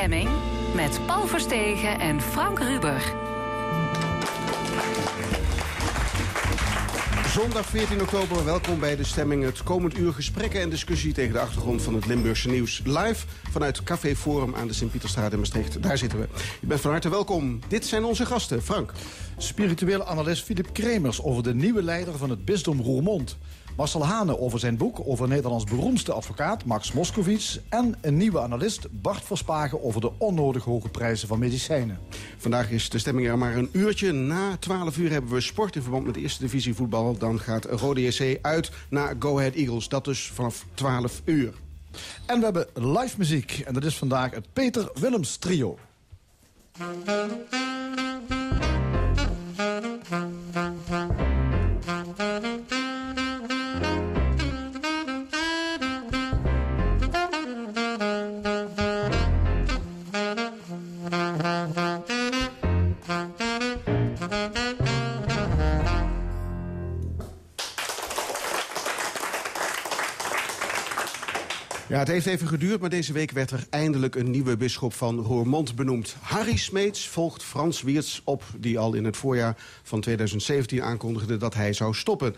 Stemming. Met Paul Verstegen en Frank Ruber. Zondag 14 oktober, welkom bij de stemming. Het komend uur gesprekken en discussie tegen de achtergrond van het Limburgse nieuws. Live vanuit Café Forum aan de Sint-Pieterstraat in Maastricht. Daar zitten we. U bent van harte welkom. Dit zijn onze gasten. Frank. Spirituele analist Filip Kremers over de nieuwe leider van het bisdom Roermond. Marcel Hane over zijn boek over Nederlands beroemdste advocaat Max Moskowitz... en een nieuwe analist Bart Verspagen over de onnodig hoge prijzen van medicijnen. Vandaag is de stemming er maar een uurtje. Na 12 uur hebben we sport in verband met de eerste divisie voetbal. Dan gaat Rode JC uit naar Go Ahead Eagles. Dat dus vanaf 12 uur. En we hebben live muziek. En dat is vandaag het Peter Willems Trio. Het heeft even geduurd, maar deze week werd er eindelijk een nieuwe bisschop van Roermond benoemd. Harry Smeets volgt Frans Wiertz op, die al in het voorjaar van 2017 aankondigde dat hij zou stoppen.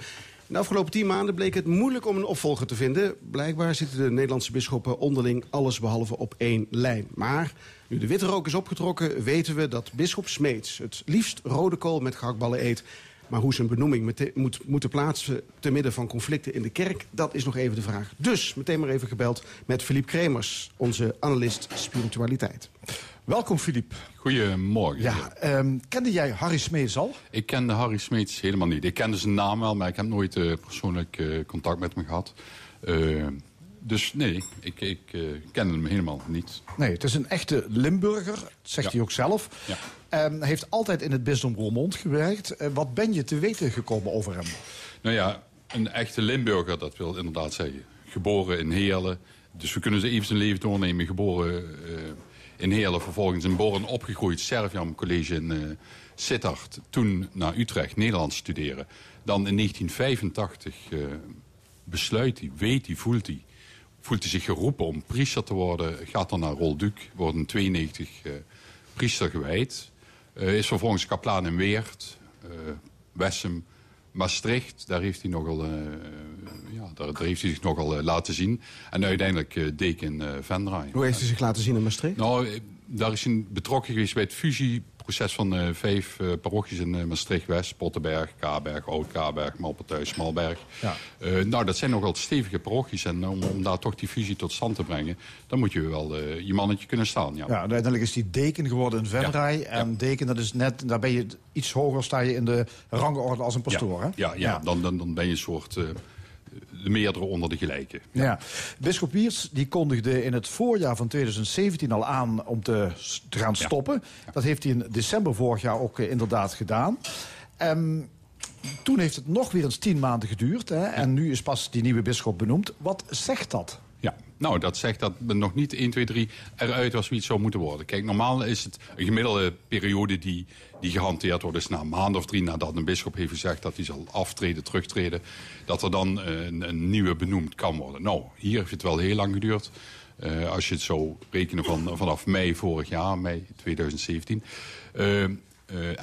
De afgelopen tien maanden bleek het moeilijk om een opvolger te vinden. Blijkbaar zitten de Nederlandse bisschoppen onderling allesbehalve op één lijn. Maar nu de witte rook is opgetrokken, weten we dat bisschop Smeets het liefst rode kool met gehaktballen eet. Maar hoe zijn benoeming moet moeten plaatsen te midden van conflicten in de kerk, dat is nog even de vraag. Dus meteen maar even gebeld met Philippe Kremers, onze analist spiritualiteit. Welkom Filip. Goedemorgen. Ja, ehm, kende jij Harry Smeets al? Ik kende Harry Smeets helemaal niet. Ik kende zijn naam wel, maar ik heb nooit eh, persoonlijk eh, contact met hem gehad. Eh, dus nee, ik, ik eh, kende hem helemaal niet. Nee, het is een echte Limburger, dat zegt Ja. hij ook zelf. Ja. Ehm, hij heeft altijd in het bisdom Roermond gewerkt. Eh, wat ben je te weten gekomen over hem? Nou ja, een echte Limburger, dat wil inderdaad zeggen. Geboren in Heerlen. Dus we kunnen ze even zijn leven doornemen. Geboren eh, in Heerlen, vervolgens in Born opgegroeid. Serviam College in Sittard. Toen naar Utrecht, Nederlands studeren. Dan in 1985 eh, besluit hij, weet hij, voelt hij... Voelt hij zich geroepen om priester te worden. Gaat dan naar Rolduc, wordt in 92 eh, priester gewijd. Eh, is vervolgens kaplaan in Weert, eh Wessem, Maastricht. Daar heeft hij nogal, eh, ja, daar, daar heeft hij zich nogal laten zien. En uiteindelijk deken Venray. Hoe heeft hij zich laten zien in Maastricht? Nou, daar is hij betrokken geweest bij het fusieproces van eh, vijf eh, parochies in eh, Maastricht-West. Pottenberg, Kaberg, Oud-Kaberg, Malpertuis, Smalberg. Ja. Nou, dat zijn nogal stevige parochies. En om, om daar toch die fusie tot stand te brengen... dan moet je wel je mannetje kunnen staan. Ja. Ja, uiteindelijk is hij deken geworden in Venray. Ja, En deken, dat is net, daar ben je iets hoger, sta je in de rangorde als een pastoor. ja, hè? ja, ja, Dan, dan, dan ben je een soort de meerdere onder de gelijke. Ja. Bisschop Wiers die kondigde in het voorjaar van 2017 al aan om te, te gaan stoppen. Dat heeft hij in december vorig jaar ook eh, inderdaad gedaan. Ehm, toen heeft het nog weer eens tien maanden geduurd. Hè, En nu is pas die nieuwe bisschop benoemd. Wat zegt dat? Ja, nou dat zegt dat het nog niet 1, 2, 3 eruit was wie het zou moeten worden. Kijk, normaal is het een gemiddelde periode die, die gehanteerd wordt... is na een maand of drie nadat een bisschop heeft gezegd dat hij zal aftreden, terugtreden... dat er dan eh, een, een nieuwe benoemd kan worden. Nou, hier heeft het wel heel lang geduurd. Eh, als je het zou rekenen van, vanaf mei vorig jaar, mei 2017... Eh,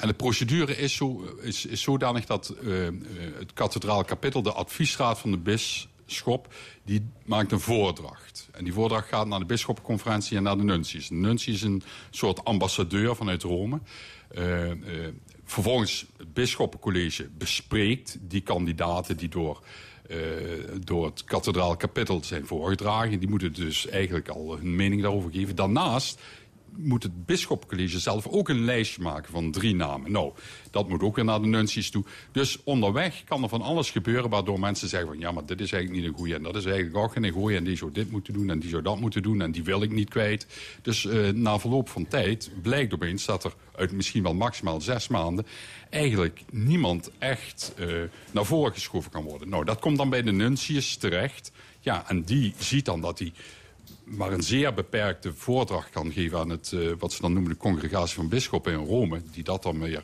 en de procedure is, zo, is, is zodanig dat het kathedraal kapittel, de adviesraad van de bisschop, die maakt een voordracht. En die voordracht gaat naar de bisschoppenconferentie en naar de nuncius. De nuncius is een soort ambassadeur vanuit Rome. Eh, eh, vervolgens het bisschoppencollege bespreekt die kandidaten die door, eh, door het kathedraal kapittel zijn voorgedragen. Die moeten dus eigenlijk al hun mening daarover geven. Daarnaast moet het bisschopcollege zelf ook een lijstje maken van drie namen. Nou, dat moet ook weer naar de nuncius toe. Dus onderweg kan er van alles gebeuren waardoor mensen zeggen van... ja, maar dit is eigenlijk niet een goeie en dat is eigenlijk ook geen goeie... en die zou dit moeten doen en die zou dat moeten doen en die wil ik niet kwijt. Dus eh, na verloop van tijd blijkt opeens dat er uit misschien wel maximaal zes maanden... eigenlijk niemand echt eh, naar voren geschoven kan worden. Nou, dat komt dan bij de nuncius terecht. Ja, en die ziet dan dat hij maar een zeer beperkte voordracht kan geven aan het, eh, wat ze dan noemen de congregatie van bisschoppen in Rome, die dat dan weer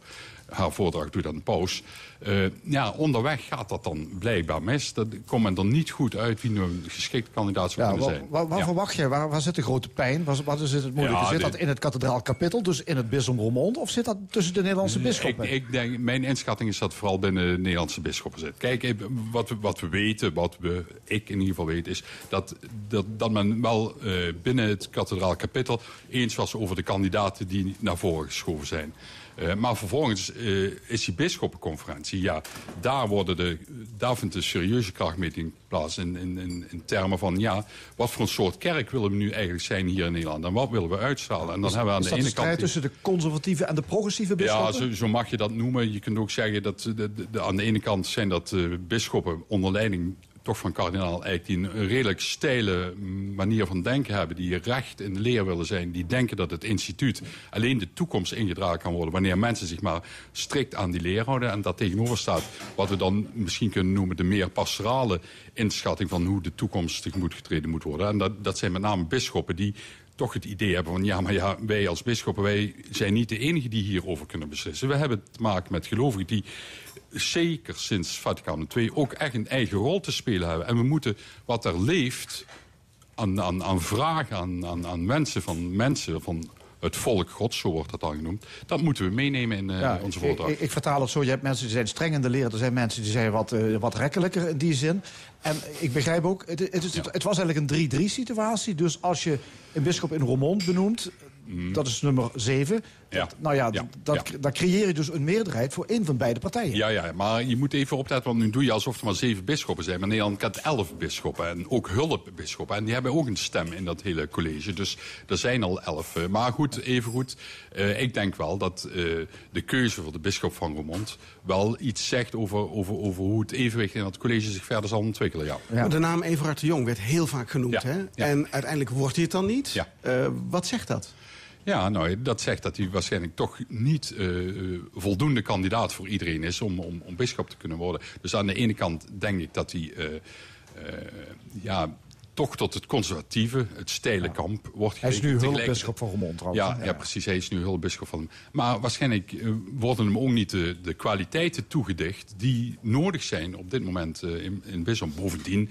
haar voordracht doet aan de paus. Uh, ja, onderweg gaat dat dan blijkbaar mis. Dat komt men er niet goed uit wie nu een geschikte kandidaat zou ja, kunnen zijn. Waar, waar, verwacht je? Waar, waar zit de grote pijn? Waar, wat is het moeilijke? Ja, zit dat in het kathedraal kapittel, dus in het bisdom Roermond? Of zit dat tussen de Nederlandse bisschoppen? Ik, ik, denk, mijn inschatting is dat het vooral binnen de Nederlandse bisschoppen zit. Kijk, wat we, wat we weten, wat we, ik in ieder geval weet... is dat, dat, dat men wel uh, binnen het kathedraal kapittel... eens was over de kandidaten die naar voren geschoven zijn. Uh, maar vervolgens uh, is die bisschoppenconferentie. Ja, daar, worden de, daar vindt de serieuze krachtmeting plaats in, in, in, termen van... ja, wat voor een soort kerk willen we nu eigenlijk zijn hier in Nederland? En wat willen we uitstralen? En dan is, hebben we aan de ene strijd kant... tussen de conservatieve en de progressieve bisschoppen? Ja, zo, zo, mag je dat noemen. Je kunt ook zeggen dat de, de, de, aan de ene kant zijn dat uh, bisschoppen onder leiding toch van kardinaal Eijk... die een redelijk steile manier van denken hebben... die recht in de leer willen zijn... die denken dat het instituut alleen de toekomst ingedragen kan worden... wanneer mensen zich maar strikt aan die leer houden. En dat tegenover staat wat we dan misschien kunnen noemen... de meer pastorale inschatting van hoe de toekomst tegemoet getreden moet worden. En dat, dat zijn met name bisschoppen die toch het idee hebben van... ja, maar ja, wij als bisschoppen wij zijn niet de enige die hierover kunnen beslissen. We hebben te maken met gelovigen die zeker sinds Vaticaan II ook echt een eigen rol te spelen hebben. En we moeten wat er leeft aan, aan, aan vragen, aan, aan, aan wensen van mensen, van het volk gods, zo wordt dat dan genoemd. Dat moeten we meenemen in uh, onze voordracht. Ik, ik, vertaal het zo, je hebt mensen die zijn streng in de leer... er zijn mensen die zijn wat, uh, wat rekkelijker in die zin. En ik begrijp ook, het, het, het, het was eigenlijk een 3-3 situatie. Dus als je een bischop in Roermond benoemt... Mm. Dat is nummer 7. Ja. nou ja, ja. Dat, dan creëer je dus een meerderheid voor één van beide partijen. Ja, ja, maar je moet even opletten, want nu doe je alsof er maar zeven bisschoppen zijn. Maar Nederland kent elf bisschoppen en ook hulpbisschoppen. En die hebben ook een stem in dat hele college. Dus er zijn al elf. Eh, maar goed, even goed. Uh, ik denk wel dat uh, de keuze voor de bisschop van Roermond... wel iets zegt over, over, over hoe het evenwicht in dat college zich verder zal ontwikkelen. Ja. ja. De naam Everard de Jong werd heel vaak genoemd. Hè? En uiteindelijk wordt hij het dan niet. Uh, wat zegt dat? Ja, nou, dat zegt dat hij waarschijnlijk toch niet uh, voldoende kandidaat voor iedereen is om, om, om bischop te kunnen worden. Dus aan de ene kant denk ik dat hij uh, ja, toch tot het conservatieve, het stijle kamp wordt Hij is nu hulpbisschop van Roermond trouwens. Ja, ja. ja, precies. Hij is nu hulpbisschop van Maar waarschijnlijk worden hem ook niet de, de kwaliteiten toegedicht... die nodig zijn op dit moment in, in Bisschop. Bovendien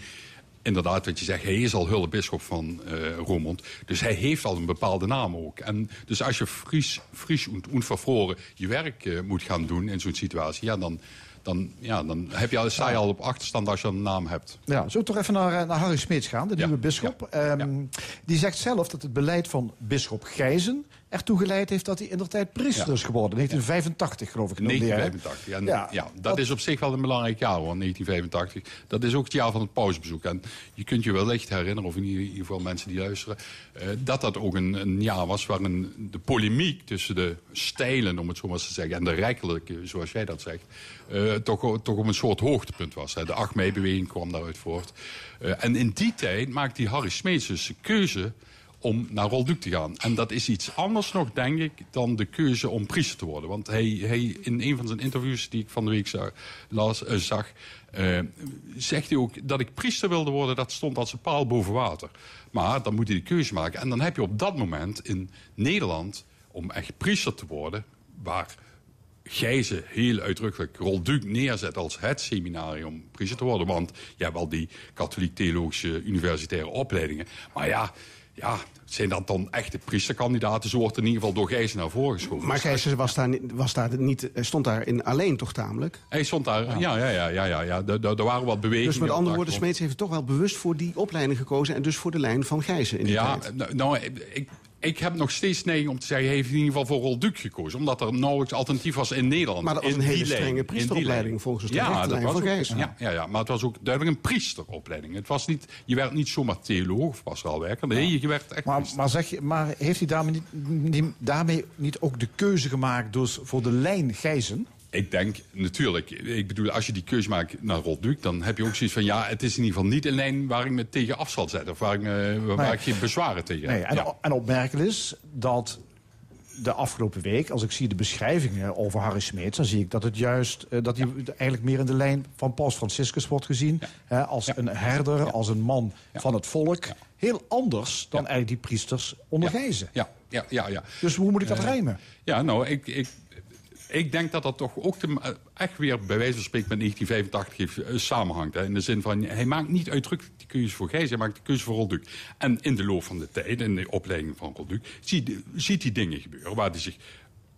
inderdaad, wat je zegt, hij is al hulpbisschop van uh, Roermond. Dus hij heeft al een bepaalde naam ook. En dus als je fris, fris en onvervroren je werk uh, moet gaan doen in zo'n situatie... ja, dan, dan, ja, dan heb je, sta je al op achterstand als je een naam hebt. Ja, we toch even naar, eh, naar Harry Smeets gaan, de nieuwe bisschop. Ja. Um, ja. Die zegt zelf dat het beleid van bisschop Gijzen ertoe geleid heeft dat hij in de tijd priester is geworden. 1985 geloof ik. 1985, ja, ja. ja, dat is op zich wel een belangrijk jaar hoor, 1985. Dat is ook het jaar van het pausbezoek. En je kunt je wellicht herinneren, of in ieder geval mensen die luisteren... Uh, dat dat ook een, een jaar was waarin de polemiek tussen de stijlen, om het zo maar te zeggen... en de rijkelijke, zoals jij dat zegt, uh, toch, toch op een soort hoogtepunt was. Hè. De 8 mei-beweging kwam daaruit voort. Uh, en in die tijd maakte die Harry Smeets dus keuze om naar Rolduc te gaan. En dat is iets anders nog, denk ik, dan de keuze om priester te worden. Want hij, hij in een van zijn interviews die ik van de week zag, las, uh, zag zegt hij ook dat ik priester wilde worden. Dat stond als een paal boven water. Maar dan moet hij de keuze maken. En dan heb je op dat moment in Nederland, om echt priester te worden... waar Gijzen heel uitdrukkelijk Rolduc neerzet als het seminarium om priester te worden. Want je hebt wel die katholiek-theologische universitaire opleidingen. Maar ja, ja, zijn dat dan echte priesterkandidaten? Zo wordt in ieder geval door Gijzen naar voren geschoven. Maar Gijzen was daar, was daar niet, stond daar in alleen toch tamelijk? Hij stond daar, ja, ja, ja, ja, ja, ja. Er, waren wat bewegingen. Dus met andere woorden, Smeets heeft toch wel bewust voor die opleiding gekozen... en dus voor de lijn van Gijzen in die ja, tijd. Nou, nou ik, ik heb nog steeds neiging om te zeggen... hij heeft in ieder geval voor Rolduc gekozen. Omdat er nauwelijks alternatief was in Nederland. Maar dat was een hele strenge priesteropleiding volgens de ja, dat was van Gijs. Ja, ja, ja, maar het was ook duidelijk een priesteropleiding. Het was niet, je werd niet zomaar theoloog of pastooraalwerker. Nee, ja. je werd echt maar, maar, zeg je, maar heeft hij daarmee niet, daarmee niet ook de keuze gemaakt... dus voor de lijn Gijzen? Ik denk natuurlijk, ik bedoel, als je die keuze maakt naar Rolduc... dan heb je ook zoiets van, ja, het is in ieder geval niet een lijn waar ik me tegen af zal zetten. Of waar ik, waar ik geen bezwaren tegen nee, en, ja. en opmerkelijk is dat de afgelopen week, als ik zie de beschrijvingen over Harry Smeets... dan zie ik dat het juist, uh, dat hij eigenlijk meer in de lijn van Paus Franciscus wordt gezien. Ja. Hè, als een herder, als een man van het volk. Heel anders dan eigenlijk die priesters onder Gijzen. Ja. Ja, ja, ja. Dus hoe moet ik dat uh, rijmen? Ja, nou, ik... ik Ik denk dat dat toch ook eh, echt weer bij wijze van spreken met 1985 heeft, eh, samenhangt. Hè. In de zin van, hij maakt niet uitdrukkelijk die keuze voor Gijs, hij maakt de keuze voor Rolduc. En in de loop van de tijd, in de opleiding van Rolduc, ziet, ziet hij dingen gebeuren waar hij zich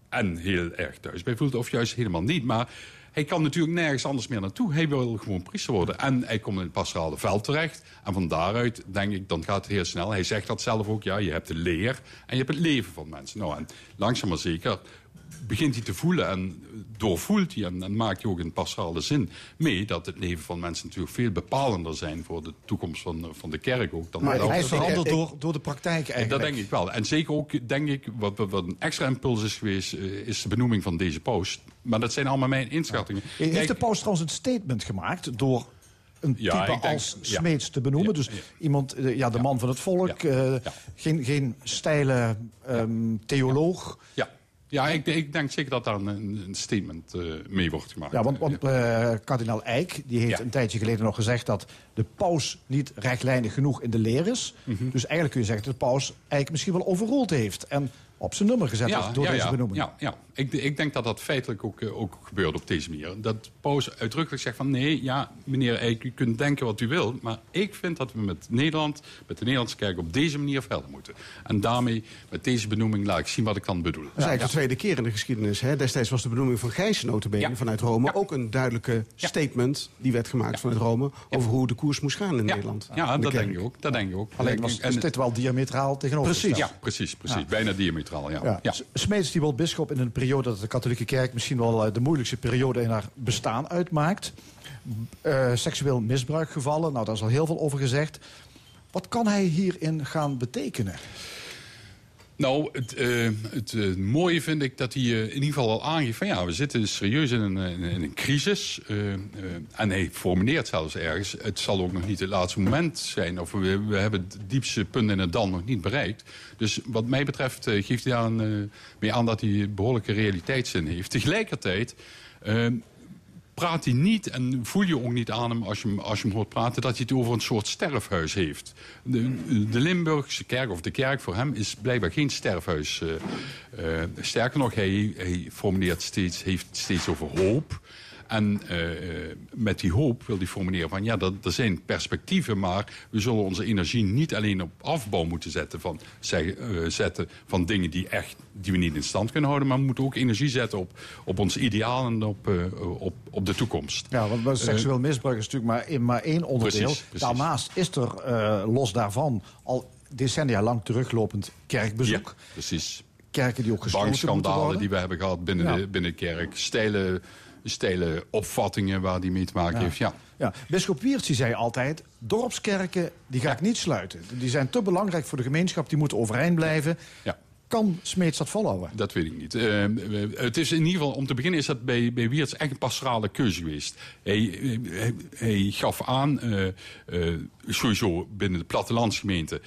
en heel erg thuis bij voelt, of juist helemaal niet. Maar hij kan natuurlijk nergens anders meer naartoe. Hij wil gewoon priester worden. En hij komt in het pastorale veld terecht. En van daaruit, denk ik, dan gaat het heel snel. Hij zegt dat zelf ook, ja, je hebt de leer en je hebt het leven van mensen. Nou, en langzaam maar zeker begint hij te voelen en doorvoelt hij... en, en maakt hij ook in pastorale zin mee... dat het leven van mensen natuurlijk veel bepalender zijn... voor de toekomst van, van de kerk ook. Dan Maar dan- hij is veranderd door, door de praktijk dat eigenlijk. denk ik wel. En zeker ook, denk ik, wat, wat, een extra impuls is geweest... eh, is de benoeming van deze post. Maar dat zijn allemaal mijn inschattingen. Heeft Kijk, de paus trouwens een statement gemaakt door een Ja, type denk- als ja. Smeets te benoemen? Ja, dus iemand, eh, ja, de man van het volk, eh, geen, geen steile ehm, theoloog. Ja, ja ik, ik denk zeker dat daar een, een statement eh, mee wordt gemaakt. Ja, want, want eh, kardinaal Eijk die heeft Ja. een tijdje geleden nog gezegd dat de paus niet rechtlijnig genoeg in de leer is. Mhm. Dus eigenlijk kun je zeggen dat de paus Eijk misschien wel overroeld heeft en op zijn nummer gezet heeft door ja, deze ja, benoeming. Ja, ja. Ik, ik denk dat dat feitelijk ook, eh, ook gebeurt op deze manier. Dat Paus uitdrukkelijk zegt van nee, ja, meneer Eijk, u kunt denken wat u wilt... maar ik vind dat we met Nederland, met de Nederlandse kerk op deze manier verder moeten. En daarmee, met deze benoeming, laat ik zien wat ik dan bedoel. Dat is eigenlijk de tweede keer in de geschiedenis. Hè? Destijds was de benoeming van Gijs notabene Ja. vanuit Rome... Ja. ook een duidelijke Ja. statement die werd gemaakt vanuit Rome... over hoe de koers moest gaan in ja, Nederland. ja de dat denk ik ook. Dat denk ik ook. Alleen was, En- dit wel diametraal tegenover. Precies. ja, precies, precies. Bijna diametraal, ja. Ja. ja. Smeets die wordt bisschop in een periode dat de katholieke kerk misschien wel eh, de moeilijkste periode in haar bestaan uitmaakt. Eh, seksueel misbruikgevallen, nou daar is al heel veel over gezegd. Wat kan hij hierin gaan betekenen? Nou, het, eh, het eh, mooie vind ik dat hij eh, in ieder geval al aangeeft... van ja, we zitten serieus in een, in, een crisis. en hij formuleert zelfs ergens... het zal ook nog niet het laatste moment zijn... of we, we hebben het diepste punt in het dal nog niet bereikt. Dus wat mij betreft geeft hij eh, mee aan... dat hij behoorlijke realiteitszin heeft. Tegelijkertijd... praat hij niet en voel je ook niet aan hem als je hem, als je hem hoort praten... dat hij het over een soort sterfhuis heeft. De, de Limburgse kerk, of de kerk voor hem, is blijkbaar geen sterfhuis. eh, eh, sterker nog, hij, hij formuleert steeds, heeft steeds over hoop... En eh, eh, met die hoop wil hij formuleren van... ja, dat, er zijn perspectieven, maar we zullen onze energie niet alleen op afbouw moeten zetten... van, zeg, eh, zetten van dingen die, echt, die we niet in stand kunnen houden... maar we moeten ook energie zetten op, op ons ideaal en op, op, op de toekomst. Ja, want seksueel misbruik is natuurlijk maar, één- maar één onderdeel. Precies, precies. Daarnaast is er los daarvan al decennia lang teruglopend kerkbezoek. Ja, precies. Kerken die ook gesloten Bankschandalen worden. die we hebben gehad binnen, Ja. de, binnen de kerk. Stijle, stijle opvattingen waar die mee te maken heeft. Ja. Ja, Bisschop Wiertz zei altijd, dorpskerken die ga ik niet sluiten. Die zijn te belangrijk voor de gemeenschap, die moeten overeind blijven. Ja. Kan Smeets dat volhouden? Dat weet ik niet. Eh, eh, het is in ieder geval, om te beginnen is dat bij, bij Wiertz echt een pastorale keuze geweest. Hij, hij, hij gaf aan, eh, eh, sowieso binnen de plattelandsgemeente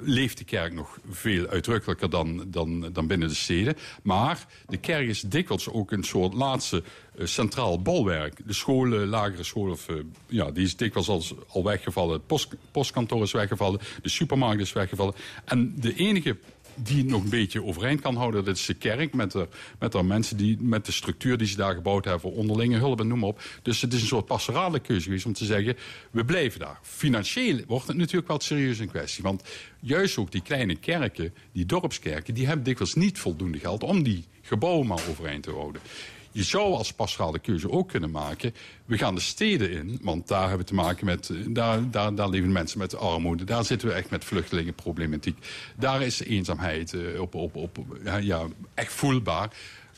leeft de kerk nog veel uitdrukkelijker dan, dan, dan binnen de steden. Maar de kerk is dikwijls ook een soort laatste eh, centraal bolwerk. De scholen, lagere scholen, of, eh, ja, die is dikwijls al, al weggevallen. Het post, postkantoor is weggevallen, de supermarkt is weggevallen. En de enige die nog een beetje overeind kan houden. Dat is de kerk met de, met de mensen die met de structuur die ze daar gebouwd hebben onderlinge hulp en noem maar op. Dus het is een soort pastorale keuze geweest om te zeggen, we blijven daar. Financieel wordt het natuurlijk wel serieus in kwestie. Want juist ook die kleine kerken, die dorpskerken, die hebben dikwijls niet voldoende geld om die gebouwen maar overeind te houden. Je zou als pastorale keuze ook kunnen maken. We gaan de steden in, want daar hebben we te maken met. eh, Daar, daar, daar leven mensen met armoede. Daar zitten we echt met vluchtelingenproblematiek. Daar is eenzaamheid eh, op, op, op, ja, echt voelbaar.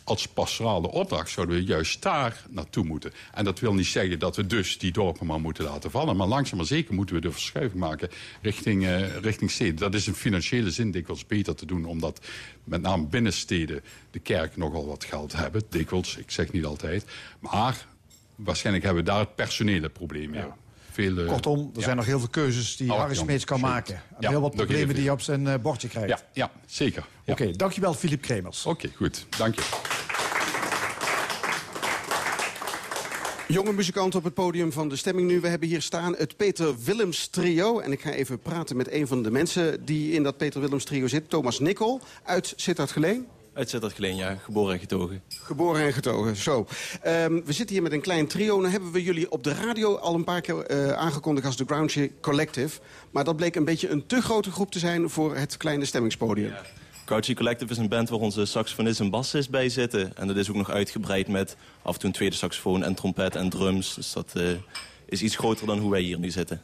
Als pastorale opdracht zouden we juist daar naartoe moeten. En dat wil niet zeggen dat we dus die dorpen maar moeten laten vallen. Maar langzaam maar zeker moeten we de verschuiving maken richting, eh, richting steden. Dat is in financiële zin dikwijls beter te doen. Omdat met name binnensteden de kerk nogal wat geld hebben. Dikwijls, ik zeg niet altijd. Maar waarschijnlijk hebben we daar het personele probleem. Ja. Veel, eh, Kortom, er ja. zijn nog heel veel keuzes die Oh, Harry jong, Smeets kan maken. En Ja, heel wat problemen die hij op zijn eh, bordje krijgt. Ja, ja zeker. Oké, dankjewel Filip Kremers. Oké, goed. Dank je. Jonge muzikant op het podium van de stemming nu. We hebben hier staan het Peter Willems trio. En ik ga even praten met een van de mensen die in dat Peter Willems trio zit. Thomas Nikkel uit Sittard Geleen. Uit Sittard-Geleen, ja. Geboren en getogen. Geboren en getogen, zo. Ehm, we zitten hier met een klein trio. Nou hebben we jullie op de radio al een paar keer eh, aangekondigd als de Grouchy Collective. Maar dat bleek een beetje een te grote groep te zijn voor het kleine stemmingspodium. Ja. Grouchy Collective is een band waar onze saxofonist en bassist bij zitten. En dat is ook nog uitgebreid met af en toe een tweede saxofoon en trompet en drums. Dus dat uh, is iets groter dan hoe wij hier nu zitten.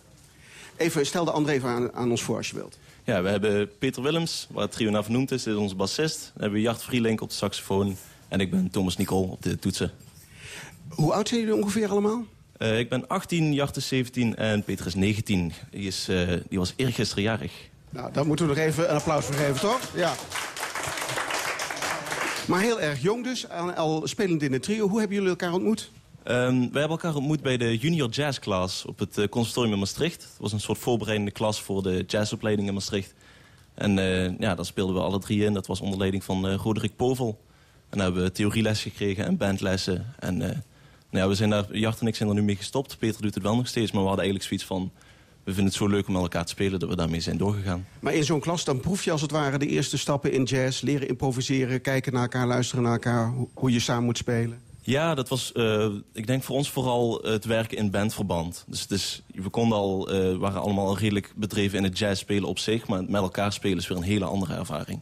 Even, stel de André even aan, aan ons voor als je wilt. Ja, we hebben Peter Willems, waar het trio naar vernoemd is. Dit is onze bassist. Dan hebben we Jart Vrielink op de saxofoon. En ik ben Thomas Nicol op de toetsen. Hoe oud zijn jullie ongeveer allemaal? Uh, ik ben 18, Jart is 17 en Peter is 19. Die, is, uh, die was eergisteren jarig. Nou, daar moeten we nog even een applaus voor geven, toch? Ja. Maar heel erg jong dus, al spelend in het trio. Hoe hebben jullie elkaar ontmoet? Um, we hebben elkaar ontmoet bij de junior jazz class op het uh, conservatorium in Maastricht. Het was een soort voorbereidende klas voor de jazzopleiding in Maastricht. En uh, ja, daar speelden we alle drie in. Dat was onder leiding van uh, Roderick Povel. En daar hebben we theorieles gekregen en bandlessen. En nou ja, we zijn daar, Jart en ik zijn er nu mee gestopt. Peter doet het wel nog steeds, maar we hadden eigenlijk zoiets van... we vinden het zo leuk om met elkaar te spelen dat we daarmee zijn doorgegaan. Maar in zo'n klas, dan proef je als het ware de eerste stappen in jazz. Leren improviseren, kijken naar elkaar, luisteren naar elkaar. Hoe je samen moet spelen. Ja, dat was, uh, ik denk voor ons vooral het werken in bandverband. Dus, dus we konden al, uh, waren allemaal al redelijk bedreven in het jazz spelen op zich... maar met elkaar spelen is weer een hele andere ervaring.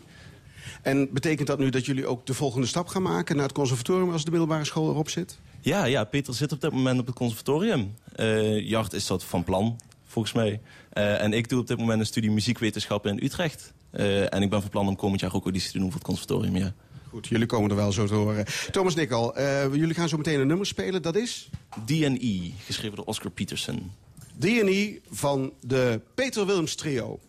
En betekent dat nu dat jullie ook de volgende stap gaan maken... naar het conservatorium als de middelbare school erop zit? Ja, ja Peter zit op dit moment op het conservatorium. Uh, Jart is dat van plan, volgens mij. en ik doe op dit moment een studie muziekwetenschappen in Utrecht. en ik ben van plan om komend jaar ook auditie te doen voor het conservatorium, ja. Goed, jullie komen er wel zo te horen. Thomas Nikkel, uh, jullie gaan zo meteen een nummer spelen. Dat is? D&E, geschreven door Oscar Peterson. D&E van de Peter Wilms Trio.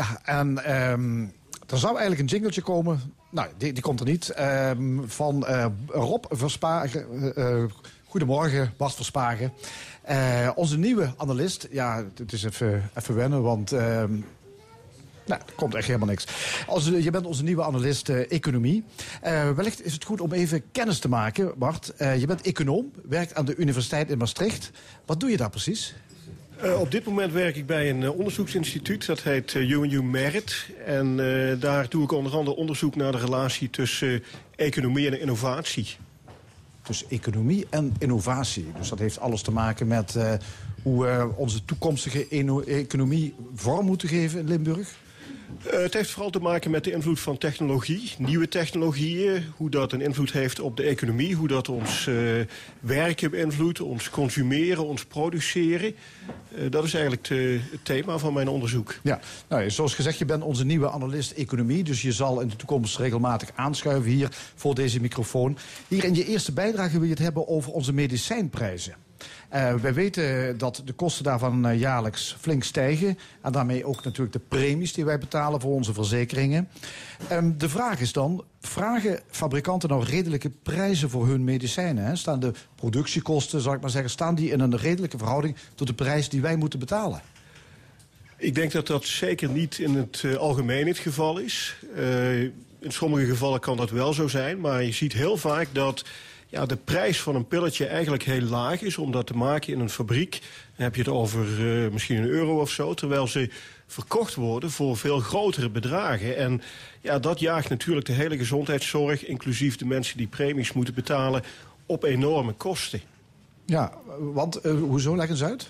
Ja, en ehm, er zou eigenlijk een jingletje komen. Nou, die, die komt er niet. Ehm, van eh, Rob Verspagen. eh, eh, goedemorgen, Bart Verspagen. Onze nieuwe analist. Ja, het is even, even wennen, want... ehm, nou, er komt echt helemaal niks. Als, je bent onze nieuwe analist economie. Wellicht is het goed om even kennis te maken, Bart. Je bent econoom, werkt aan de Universiteit in Maastricht. Wat doe je daar precies? Eh, op dit moment werk ik bij een eh, onderzoeksinstituut, dat heet uh, UNU Merit. En eh, daar doe ik onder andere onderzoek naar de relatie tussen eh, economie en innovatie. Dus economie en innovatie. Dus dat heeft alles te maken met eh, hoe we onze toekomstige economie vorm moeten geven in Limburg. Eh, het heeft vooral te maken met de invloed van technologie, nieuwe technologieën, hoe dat een invloed heeft op de economie, hoe dat ons eh, werken beïnvloedt, ons consumeren, ons produceren. Eh, dat is eigenlijk het thema van mijn onderzoek. Ja, nou, zoals gezegd, je bent onze nieuwe analist economie. Dus je zal in de toekomst regelmatig aanschuiven hier voor deze microfoon. Hier in je eerste bijdrage wil je het hebben over onze medicijnprijzen. Eh, wij weten dat de kosten daarvan eh, jaarlijks flink stijgen. En daarmee ook natuurlijk de premies die wij betalen voor onze verzekeringen. Ehm, de vraag is dan, vragen fabrikanten nou redelijke prijzen voor hun medicijnen? Hè? Staan de productiekosten, zal ik maar zeggen, staan die in een redelijke verhouding tot de prijs die wij moeten betalen? Ik denk dat dat zeker niet in het eh, algemeen het geval is. In sommige gevallen kan dat wel zo zijn, maar je ziet heel vaak dat ja, de prijs van een pilletje eigenlijk heel laag is om dat te maken in een fabriek. Dan heb je het over eh, misschien een euro of zo, terwijl ze verkocht worden voor veel grotere bedragen. En ja, dat jaagt natuurlijk de hele gezondheidszorg, inclusief de mensen die premies moeten betalen, op enorme kosten. Ja, want eh, hoezo? Leg eens uit.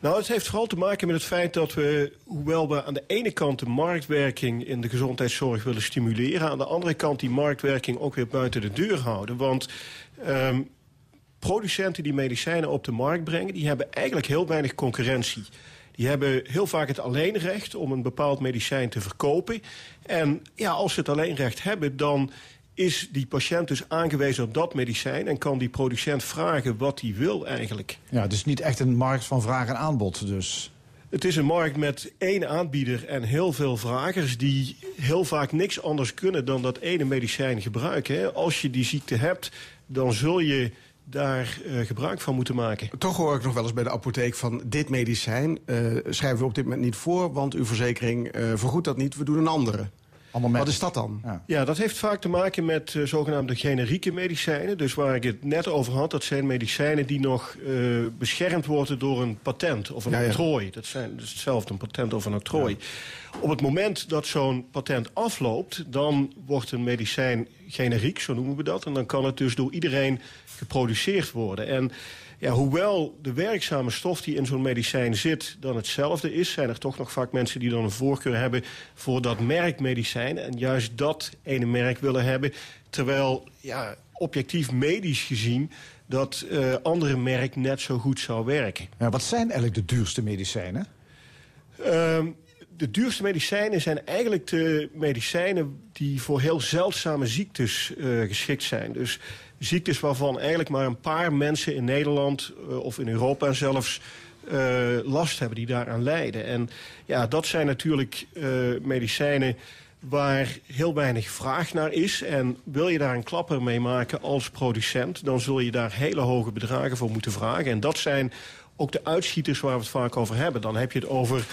Nou, het heeft vooral te maken met het feit dat we, hoewel we aan de ene kant de marktwerking in de gezondheidszorg willen stimuleren, aan de andere kant die marktwerking ook weer buiten de deur houden. Want ehm, producenten die medicijnen op de markt brengen, die hebben eigenlijk heel weinig concurrentie. Die hebben heel vaak het alleenrecht om een bepaald medicijn te verkopen. En ja, als ze het alleenrecht hebben, dan is die patiënt dus aangewezen op dat medicijn... en kan die producent vragen wat hij wil eigenlijk. Ja, het is niet echt een markt van vraag en aanbod, dus... Het is een markt met één aanbieder en heel veel vragers... die heel vaak niks anders kunnen dan dat ene medicijn gebruiken. hè. Als je die ziekte hebt, dan zul je daar eh, gebruik van moeten maken. Toch hoor ik nog wel eens bij de apotheek van dit medicijn eh, schrijven we op dit moment niet voor, want uw verzekering eh, vergoedt dat niet, we doen een andere. Allemaal met... Wat is dat dan? Ja. Ja, dat heeft vaak te maken met eh, zogenaamde generieke medicijnen. Dus waar ik het net over had, dat zijn medicijnen die nog eh, beschermd worden door een patent of een Ja, ja. octrooi. Dat, zijn, dat is hetzelfde, een patent of een octrooi. Op het moment dat zo'n patent afloopt, dan wordt een medicijn generiek, zo noemen we dat. En dan kan het dus door iedereen geproduceerd worden. En ja, hoewel de werkzame stof die in zo'n medicijn zit dan hetzelfde is... zijn er toch nog vaak mensen die dan een voorkeur hebben voor dat merk medicijn... en juist dat ene merk willen hebben. Terwijl, ja, objectief medisch gezien... dat eh, andere merk net zo goed zou werken. Ja, wat zijn eigenlijk de duurste medicijnen? Ehm, de duurste medicijnen zijn eigenlijk de medicijnen die voor heel zeldzame ziektes eh, geschikt zijn. Dus ziektes waarvan eigenlijk maar een paar mensen in Nederland eh, of in Europa zelfs eh, last hebben die daaraan lijden. En ja, dat zijn natuurlijk eh, medicijnen waar heel weinig vraag naar is. En wil je daar een klapper mee maken als producent... dan zul je daar hele hoge bedragen voor moeten vragen. En dat zijn ook de uitschieters waar we het vaak over hebben. Dan heb je het over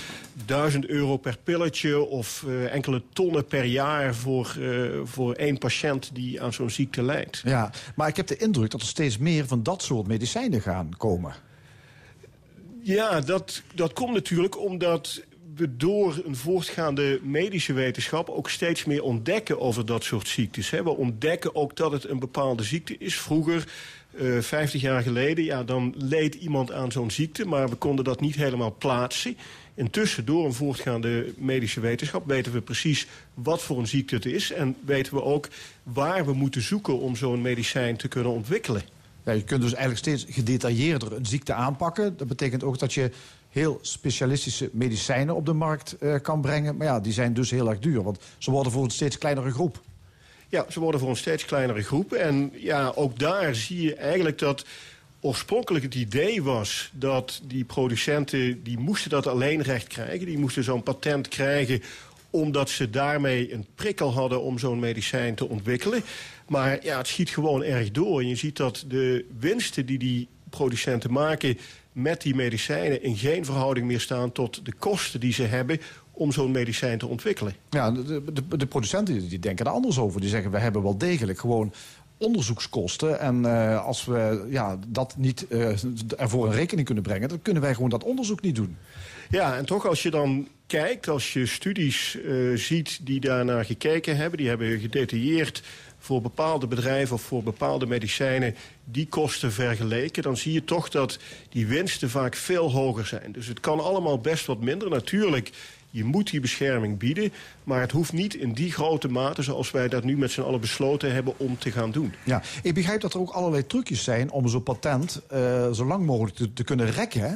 1000 euro per pilletje... of eh, enkele tonnen per jaar voor, eh, voor één patiënt die aan zo'n ziekte lijdt. Ja, maar ik heb de indruk dat er steeds meer van dat soort medicijnen gaan komen. Ja, dat, dat komt natuurlijk omdat we door een voortgaande medische wetenschap... ook steeds meer ontdekken over dat soort ziektes. We ontdekken ook dat het een bepaalde ziekte is. Vroeger, eh 50 jaar geleden, ja, dan leed iemand aan zo'n ziekte... maar we konden dat niet helemaal plaatsen. Intussen, door een voortgaande medische wetenschap... weten we precies wat voor een ziekte het is... en weten we ook waar we moeten zoeken om zo'n medicijn te kunnen ontwikkelen. Ja, je kunt dus eigenlijk steeds gedetailleerder een ziekte aanpakken. Dat betekent ook dat je heel specialistische medicijnen op de markt eh, kan brengen. Maar ja, die zijn dus heel erg duur, want ze worden voor een steeds kleinere groep. Ja, ze worden voor een steeds kleinere groep. En ja, ook daar zie je eigenlijk dat oorspronkelijk het idee was dat die producenten... die moesten dat alleen recht krijgen. Die moesten zo'n patent krijgen omdat ze daarmee een prikkel hadden om zo'n medicijn te ontwikkelen. Maar ja, het schiet gewoon erg door. Je ziet dat de winsten die die producenten maken met die medicijnen... in geen verhouding meer staan tot de kosten die ze hebben om zo'n medicijn te ontwikkelen. Ja, de, de, de producenten die denken er anders over. Die zeggen, we hebben wel degelijk gewoon onderzoekskosten. En uh, als we ja, dat niet uh, ervoor in rekening kunnen brengen... dan kunnen wij gewoon dat onderzoek niet doen. Ja, en toch als je dan kijkt, als je studies uh, ziet die daarnaar gekeken hebben... die hebben gedetailleerd voor bepaalde bedrijven of voor bepaalde medicijnen die kosten vergeleken... dan zie je toch dat die winsten vaak veel hoger zijn. Dus het kan allemaal best wat minder. Natuurlijk je moet die bescherming bieden, maar het hoeft niet in die grote mate... zoals wij dat nu met z'n allen besloten hebben om te gaan doen. Ja, ik begrijp dat er ook allerlei trucjes zijn om zo'n patent uh, zo lang mogelijk te, te kunnen rekken, hè?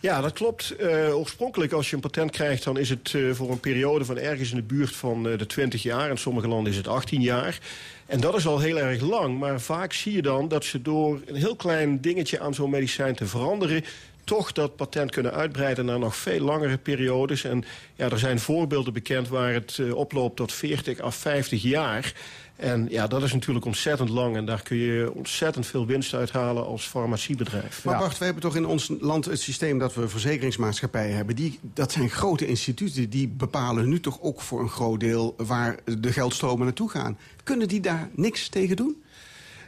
Ja, dat klopt. Uh, oorspronkelijk als je een patent krijgt... dan is het uh, voor een periode van ergens in de buurt van uh, de 20 jaar. In sommige landen is het 18 jaar. En dat is al heel erg lang. Maar vaak zie je dan dat ze door een heel klein dingetje aan zo'n medicijn te veranderen toch dat patent kunnen uitbreiden naar nog veel langere periodes. En ja, er zijn voorbeelden bekend waar het uh, oploopt tot 40 à 50 jaar. En ja, dat is natuurlijk ontzettend lang. En daar kun je ontzettend veel winst uithalen als farmaciebedrijf. Maar wacht, we hebben toch in ons land het systeem dat we verzekeringsmaatschappijen hebben. Die, dat zijn grote instituten. Die bepalen nu toch ook voor een groot deel waar de geldstromen naartoe gaan. Kunnen die daar niks tegen doen?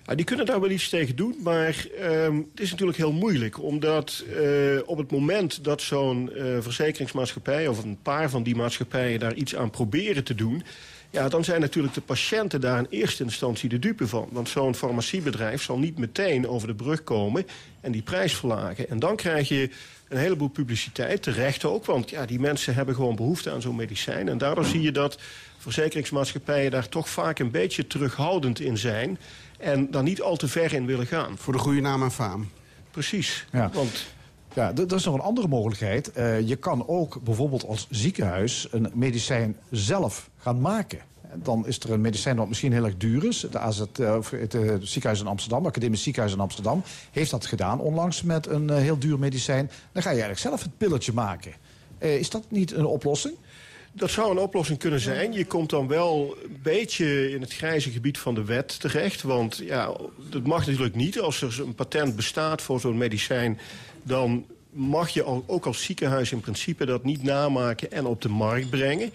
Nou, die kunnen daar wel iets tegen doen, maar uh, het is natuurlijk heel moeilijk. Omdat uh, op het moment dat zo'n uh, verzekeringsmaatschappij... of een paar van die maatschappijen daar iets aan proberen te doen... Ja, dan zijn natuurlijk de patiënten daar in eerste instantie de dupe van. Want zo'n farmaciebedrijf zal niet meteen over de brug komen en die prijs verlagen. En dan krijg je een heleboel publiciteit, terecht ook. Want ja, die mensen hebben gewoon behoefte aan zo'n medicijn. En daardoor zie je dat verzekeringsmaatschappijen daar toch vaak een beetje terughoudend in zijn... en daar niet al te ver in willen gaan. Voor de goede naam en faam. Precies. Ja. Want ja, dat is nog een andere mogelijkheid. Uh, je kan ook bijvoorbeeld als ziekenhuis een medicijn zelf gaan maken. Dan is er een medicijn dat misschien heel erg duur is. De AZ, uh, het uh, ziekenhuis in Amsterdam, Academisch Ziekenhuis in Amsterdam... heeft dat gedaan onlangs met een heel duur medicijn. Dan ga je eigenlijk zelf het pilletje maken. is dat niet een oplossing? Dat zou een oplossing kunnen zijn. Je komt dan wel een beetje in het grijze gebied van de wet terecht. Want ja, dat mag natuurlijk niet. Als er een patent bestaat voor zo'n medicijn... dan mag je ook als ziekenhuis in principe dat niet namaken en op de markt brengen.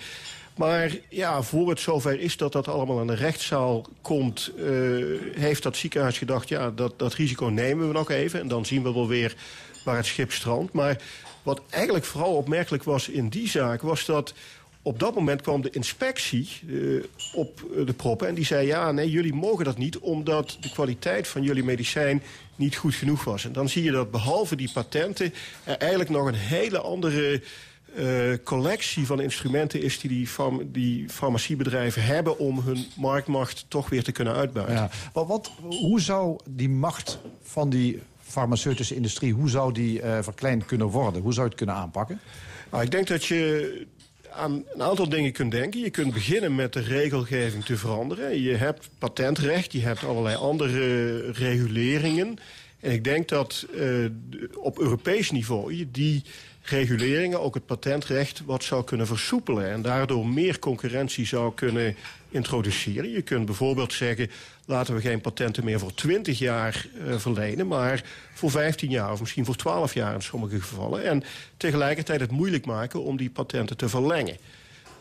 Maar ja, voor het zover is dat dat allemaal aan de rechtszaal komt... Uh, heeft dat ziekenhuis gedacht, ja, dat, dat risico nemen we nog even... en dan zien we wel weer waar het schip strandt. Maar wat eigenlijk vooral opmerkelijk was in die zaak... was dat op dat moment kwam de inspectie uh, op de proppen en die zei... ja, nee, jullie mogen dat niet omdat de kwaliteit van jullie medicijn niet goed genoeg was. En dan zie je dat behalve die patenten... er eigenlijk nog een hele andere uh, collectie van instrumenten is... die die, farm die farmaciebedrijven hebben om hun marktmacht toch weer te kunnen uitbuiten. Ja. Wat, wat, hoe zou die macht van die farmaceutische industrie... hoe zou die uh, verkleind kunnen worden? Hoe zou je het kunnen aanpakken? Nou, ik denk dat je aan een aantal dingen kunt denken. Je kunt beginnen met de regelgeving te veranderen. Je hebt patentrecht, je hebt allerlei andere reguleringen. En ik denk dat uh, op Europees niveau je die reguleringen, ook het patentrecht, wat zou kunnen versoepelen. En daardoor meer concurrentie zou kunnen introduceren. Je kunt bijvoorbeeld zeggen, laten we geen patenten meer voor 20 jaar uh, verlenen... maar voor 15 jaar of misschien voor 12 jaar in sommige gevallen. En tegelijkertijd het moeilijk maken om die patenten te verlengen.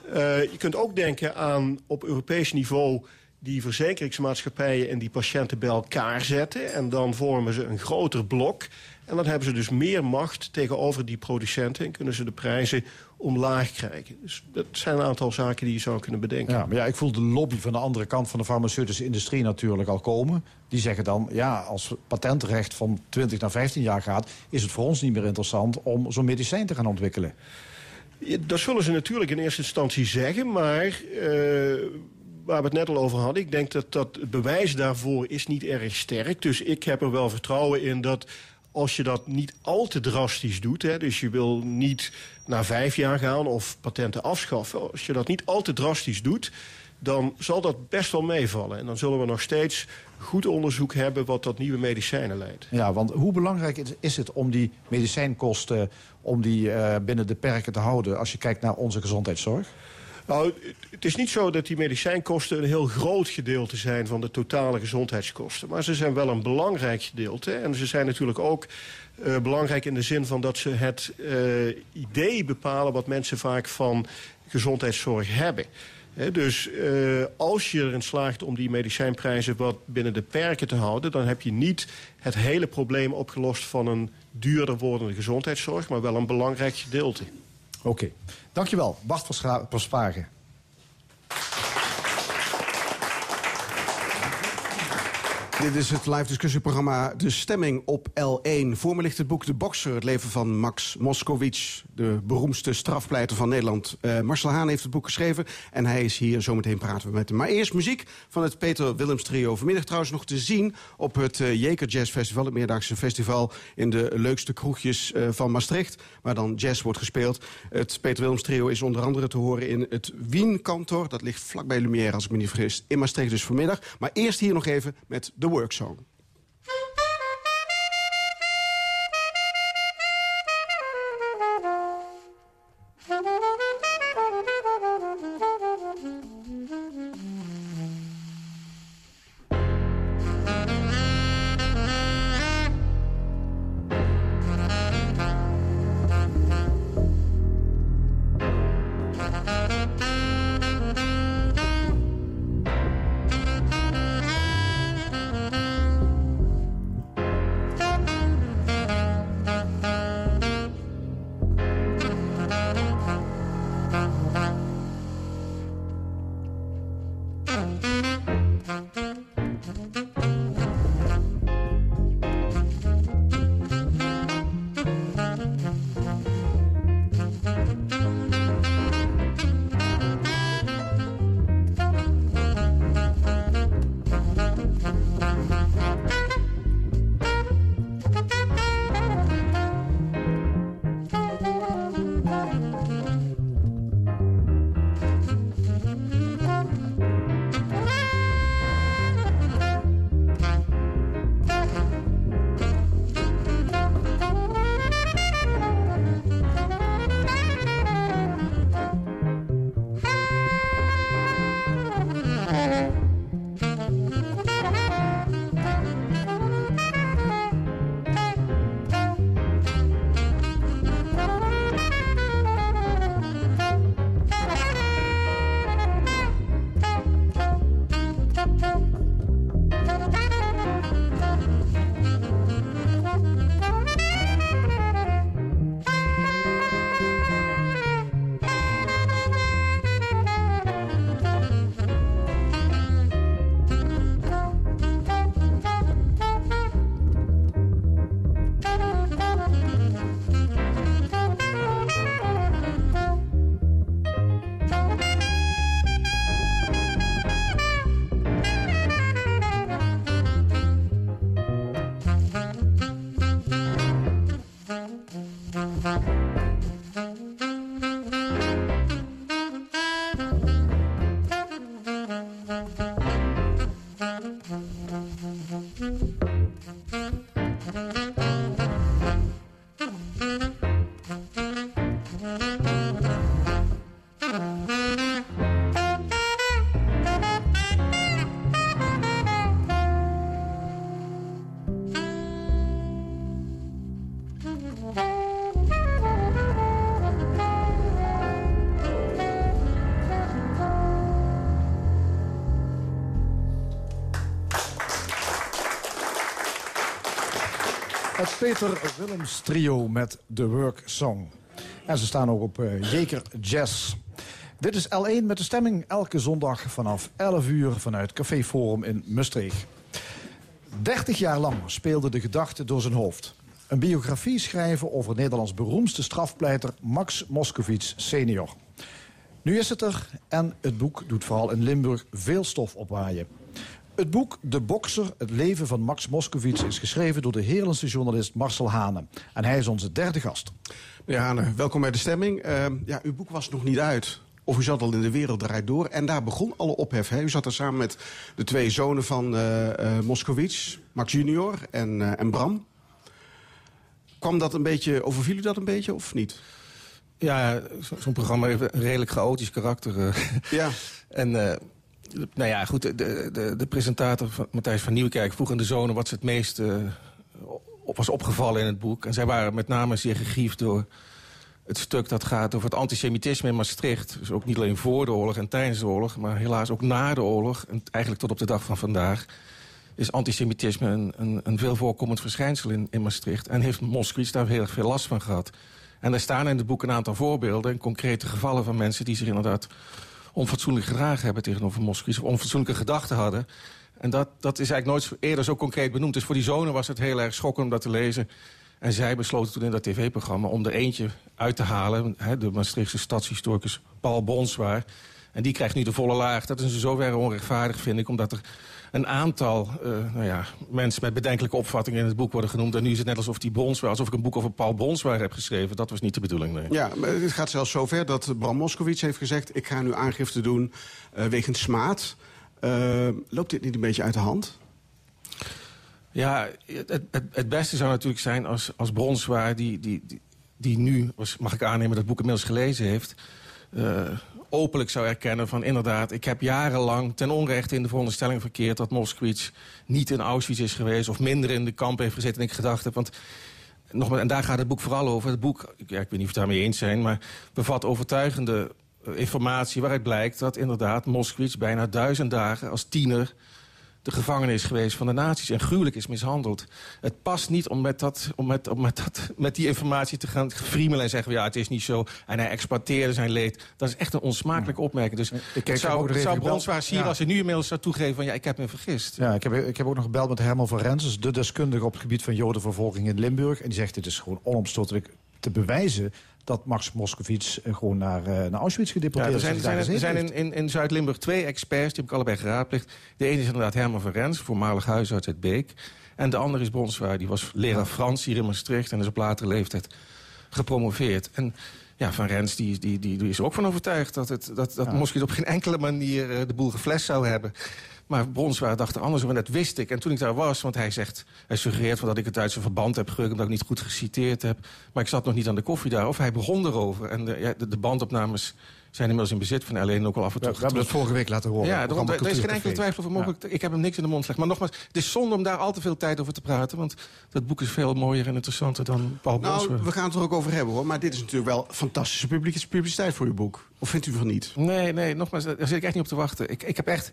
Uh, je kunt ook denken aan op Europees niveau die verzekeringsmaatschappijen en die patiënten bij elkaar zetten. En dan vormen ze een groter blok. En dan hebben ze dus meer macht tegenover die producenten... en kunnen ze de prijzen omlaag krijgen. Dus dat zijn een aantal zaken die je zou kunnen bedenken. Ja, maar ja, ik voel de lobby van de andere kant van de farmaceutische industrie natuurlijk al komen. Die zeggen dan, ja, als patentrecht van 20 naar 15 jaar gaat... is het voor ons niet meer interessant om zo'n medicijn te gaan ontwikkelen. Ja, dat zullen ze natuurlijk in eerste instantie zeggen, maar... Uh, waar we het net al over hadden. Ik denk dat, dat het bewijs daarvoor is niet erg sterk. Dus ik heb er wel vertrouwen in dat als je dat niet al te drastisch doet... Hè, dus je wil niet na vijf jaar gaan of patenten afschaffen... als je dat niet al te drastisch doet dan zal dat best wel meevallen. En dan zullen we nog steeds goed onderzoek hebben wat tot nieuwe medicijnen leidt. Ja, want hoe belangrijk is- is het om die medicijnkosten om die, eh, binnen de perken te houden... als je kijkt naar onze gezondheidszorg? Nou, het- is niet zo dat die medicijnkosten een heel groot gedeelte zijn van de totale gezondheidskosten. Maar ze zijn wel een belangrijk gedeelte. En ze zijn natuurlijk ook eh, belangrijk in de zin van dat ze het eh, idee bepalen wat mensen vaak van gezondheidszorg hebben. Dus eh, als je erin slaagt om die medicijnprijzen wat binnen de perken te houden... dan heb je niet het hele probleem opgelost van een duurder wordende gezondheidszorg... maar wel een belangrijk gedeelte. Oké. Dankjewel, Bart Verspagen. Dit is het live discussieprogramma De Stemming op L1. Voor me ligt het boek De Bokser, het leven van Max Moskowitz... de beroemdste strafpleiter van Nederland. Eh, Marcel Haan heeft het boek geschreven en hij is hier. Zometeen praten we met hem. Maar eerst muziek van het Peter Willems trio. Vanmiddag trouwens nog te zien op het uh, Jeker Jazz Festival... het meerdaagse festival in de leukste kroegjes uh, van Maastricht... waar dan jazz wordt gespeeld. Het Peter Willems trio is onder andere te horen in het Wien-kantor. Dat ligt vlakbij Lumière, als ik me niet vergis. In Maastricht dus vanmiddag. Maar eerst hier nog even met de Worksong. Het Peter Willems trio met The Work Song. En ze staan ook op uh, Jeker Jazz. Dit is L1 met de stemming elke zondag vanaf 11 uur vanuit Café Forum in Maastricht. 30 jaar lang speelde de gedachte door zijn hoofd. Een biografie schrijven over Nederlands beroemdste strafpleiter Max Moskowitz senior. Nu is het er en het boek doet vooral in Limburg veel stof opwaaien. Het boek De Bokser, het leven van Max Moskowitz... is geschreven door de Heerlandse journalist Marcel Hane. En hij is onze derde gast. Meneer Hane, welkom bij de stemming. Uh, ja, uw boek was nog niet uit of u zat al in de wereld draait door. En daar begon alle ophef. Hè? U zat er samen met de twee zonen van uh, uh, Moskowitz, Max junior en, uh, en Bram. Kwam dat een beetje, overviel u dat een beetje of niet? Ja, zo'n programma heeft een redelijk chaotisch karakter. Ja. en nou ja, goed, de, de, de presentator van Matthijs van Nieuwkerk vroeg aan de zonen wat ze het meest op was opgevallen in het boek. En zij waren met name zeer gegriefd door het stuk dat gaat over het antisemitisme in Maastricht. Dus ook niet alleen voor de oorlog en tijdens de oorlog... maar helaas ook na de oorlog, en eigenlijk tot op de dag van vandaag... is antisemitisme een, een, een veel voorkomend verschijnsel in, in Maastricht. En heeft Moskowitz daar heel erg veel last van gehad. En er staan in het boek een aantal voorbeelden... en concrete gevallen van mensen die zich inderdaad onfatsoenlijk gedragen hebben tegenover Moskowitz... of onfatsoenlijke gedachten hadden... En dat, dat is eigenlijk nooit eerder zo concreet benoemd. Dus voor die zonen was het heel erg schokkend om dat te lezen. En zij besloten toen in dat tv-programma om er eentje uit te halen. Hè, de Maastrichtse stadshistoricus Paul Bonswaar. En die krijgt nu de volle laag. Dat is in zoverre onrechtvaardig, vind ik. Omdat er een aantal uh, nou ja, mensen met bedenkelijke opvattingen in het boek worden genoemd. En nu is het net alsof die Bonswaar, alsof ik een boek over Paul Bonswaar heb geschreven. Dat was niet de bedoeling, nee. Ja, maar het gaat zelfs zover dat Bram Moskowitz heeft gezegd... ik ga nu aangifte doen uh, wegens smaad. Uh, loopt dit niet een beetje uit de hand? Ja, het, het, het, beste zou natuurlijk zijn als, als Bronswaar... Die, die, die, die nu, mag ik aannemen, dat boek inmiddels gelezen heeft... Uh, openlijk zou erkennen van inderdaad... ik heb jarenlang ten onrechte in de veronderstelling verkeerd... dat Moskowitz niet in Auschwitz is geweest... of minder in de kamp heeft gezeten en ik gedacht heb... Want, nogmaals, en daar gaat het boek vooral over. Het boek, ik weet niet of we daarmee eens zijn... maar bevat overtuigende informatie waaruit blijkt dat inderdaad Moskowitz bijna duizend dagen als tiener de gevangenis geweest van de nazi's en gruwelijk is mishandeld. Het past niet om met, dat, om met, om met, dat, met die informatie te gaan friemelen en zeggen... ja, het is niet zo en hij exploiteerde zijn leed. Dat is echt een onsmakelijke opmerking. Dus ik het zou, zou Bronswaar zien ja. als hij nu inmiddels zou toegeven... van ja, ik heb me vergist. Ja, ik heb, ik heb ook nog gebeld met Herman van Rens, de deskundige op het gebied van jodenvervolging in Limburg. En die zegt, dit is gewoon onomstotelijk te bewijzen dat Max Moskowitz gewoon naar, uh, naar Auschwitz gedeporteerd ja, er zijn, is. Er zijn in, in, in Zuid-Limburg twee experts, die heb ik allebei geraadplicht. De ene is inderdaad Herman van Rens, voormalig huisarts uit Beek. En de andere is Bronswaar, die was leraar Frans hier in Maastricht... en is op latere leeftijd gepromoveerd. En ja, Van Rens die, die, die, die is er ook van overtuigd... dat, het, dat, dat ja. Op geen enkele manier uh, de boel geflesd zou hebben. Maar Bronswaar dacht er anders over en dat wist ik. En toen ik daar was, want hij zegt, hij suggereert van dat ik het Duitse verband heb gerukt... omdat ik niet goed geciteerd heb. Maar ik zat nog niet aan de koffie daar. Of hij begon erover. En de, ja, de, de bandopnames zijn inmiddels in bezit van alleen ook al af en toe. Ja, we hebben het vorige week laten horen. Ja, daarom, er is geen enkele twijfel over mogelijk. Ja. Ik heb hem niks in de mond gelegd. Maar nogmaals, het is zonde om daar al te veel tijd over te praten. Want dat boek is veel mooier en interessanter dan Paul Nou, we gaan het er ook over hebben hoor. Maar dit is natuurlijk wel fantastische publiciteit voor uw boek. Of vindt u van niet? Nee, nee, nogmaals, daar zit ik echt niet op te wachten. Ik, ik heb echt...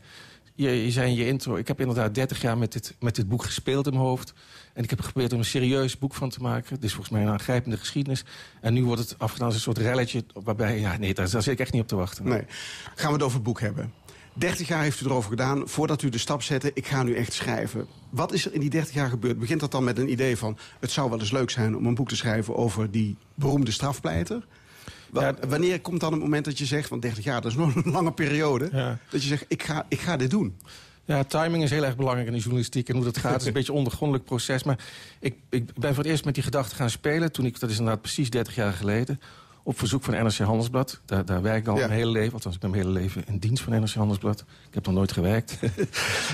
Je, je zei in je intro, ik heb inderdaad 30 jaar met dit, met dit boek gespeeld in mijn hoofd. En ik heb geprobeerd om een serieus boek van te maken. Dit is volgens mij een aangrijpende geschiedenis. En nu wordt het afgedaan als een soort relletje waarbij... Ja, nee, daar, daar zit ik echt niet op te wachten. Nee. Gaan we het over het boek hebben. 30 jaar heeft u erover gedaan voordat u de stap zette... ik ga nu echt schrijven. Wat is er in die 30 jaar gebeurd? Begint dat dan met een idee van... het zou wel eens leuk zijn om een boek te schrijven over die beroemde strafpleiter... Ja, wanneer komt dan het moment dat je zegt, want 30 jaar, dat is nog een lange periode... Ja. dat je zegt, ik ga, ik ga dit doen? Ja, timing is heel erg belangrijk in de journalistiek. En hoe dat gaat is een beetje een ondergrondelijk proces. Maar ik, ik ben voor het eerst met die gedachte gaan spelen. Toen ik, dat is inderdaad precies 30 jaar geleden. Op verzoek van NRC Handelsblad. Daar, daar werk ik al ja. mijn hele leven. Althans, ik ben mijn hele leven in dienst van NRC Handelsblad. Ik heb nog nooit gewerkt.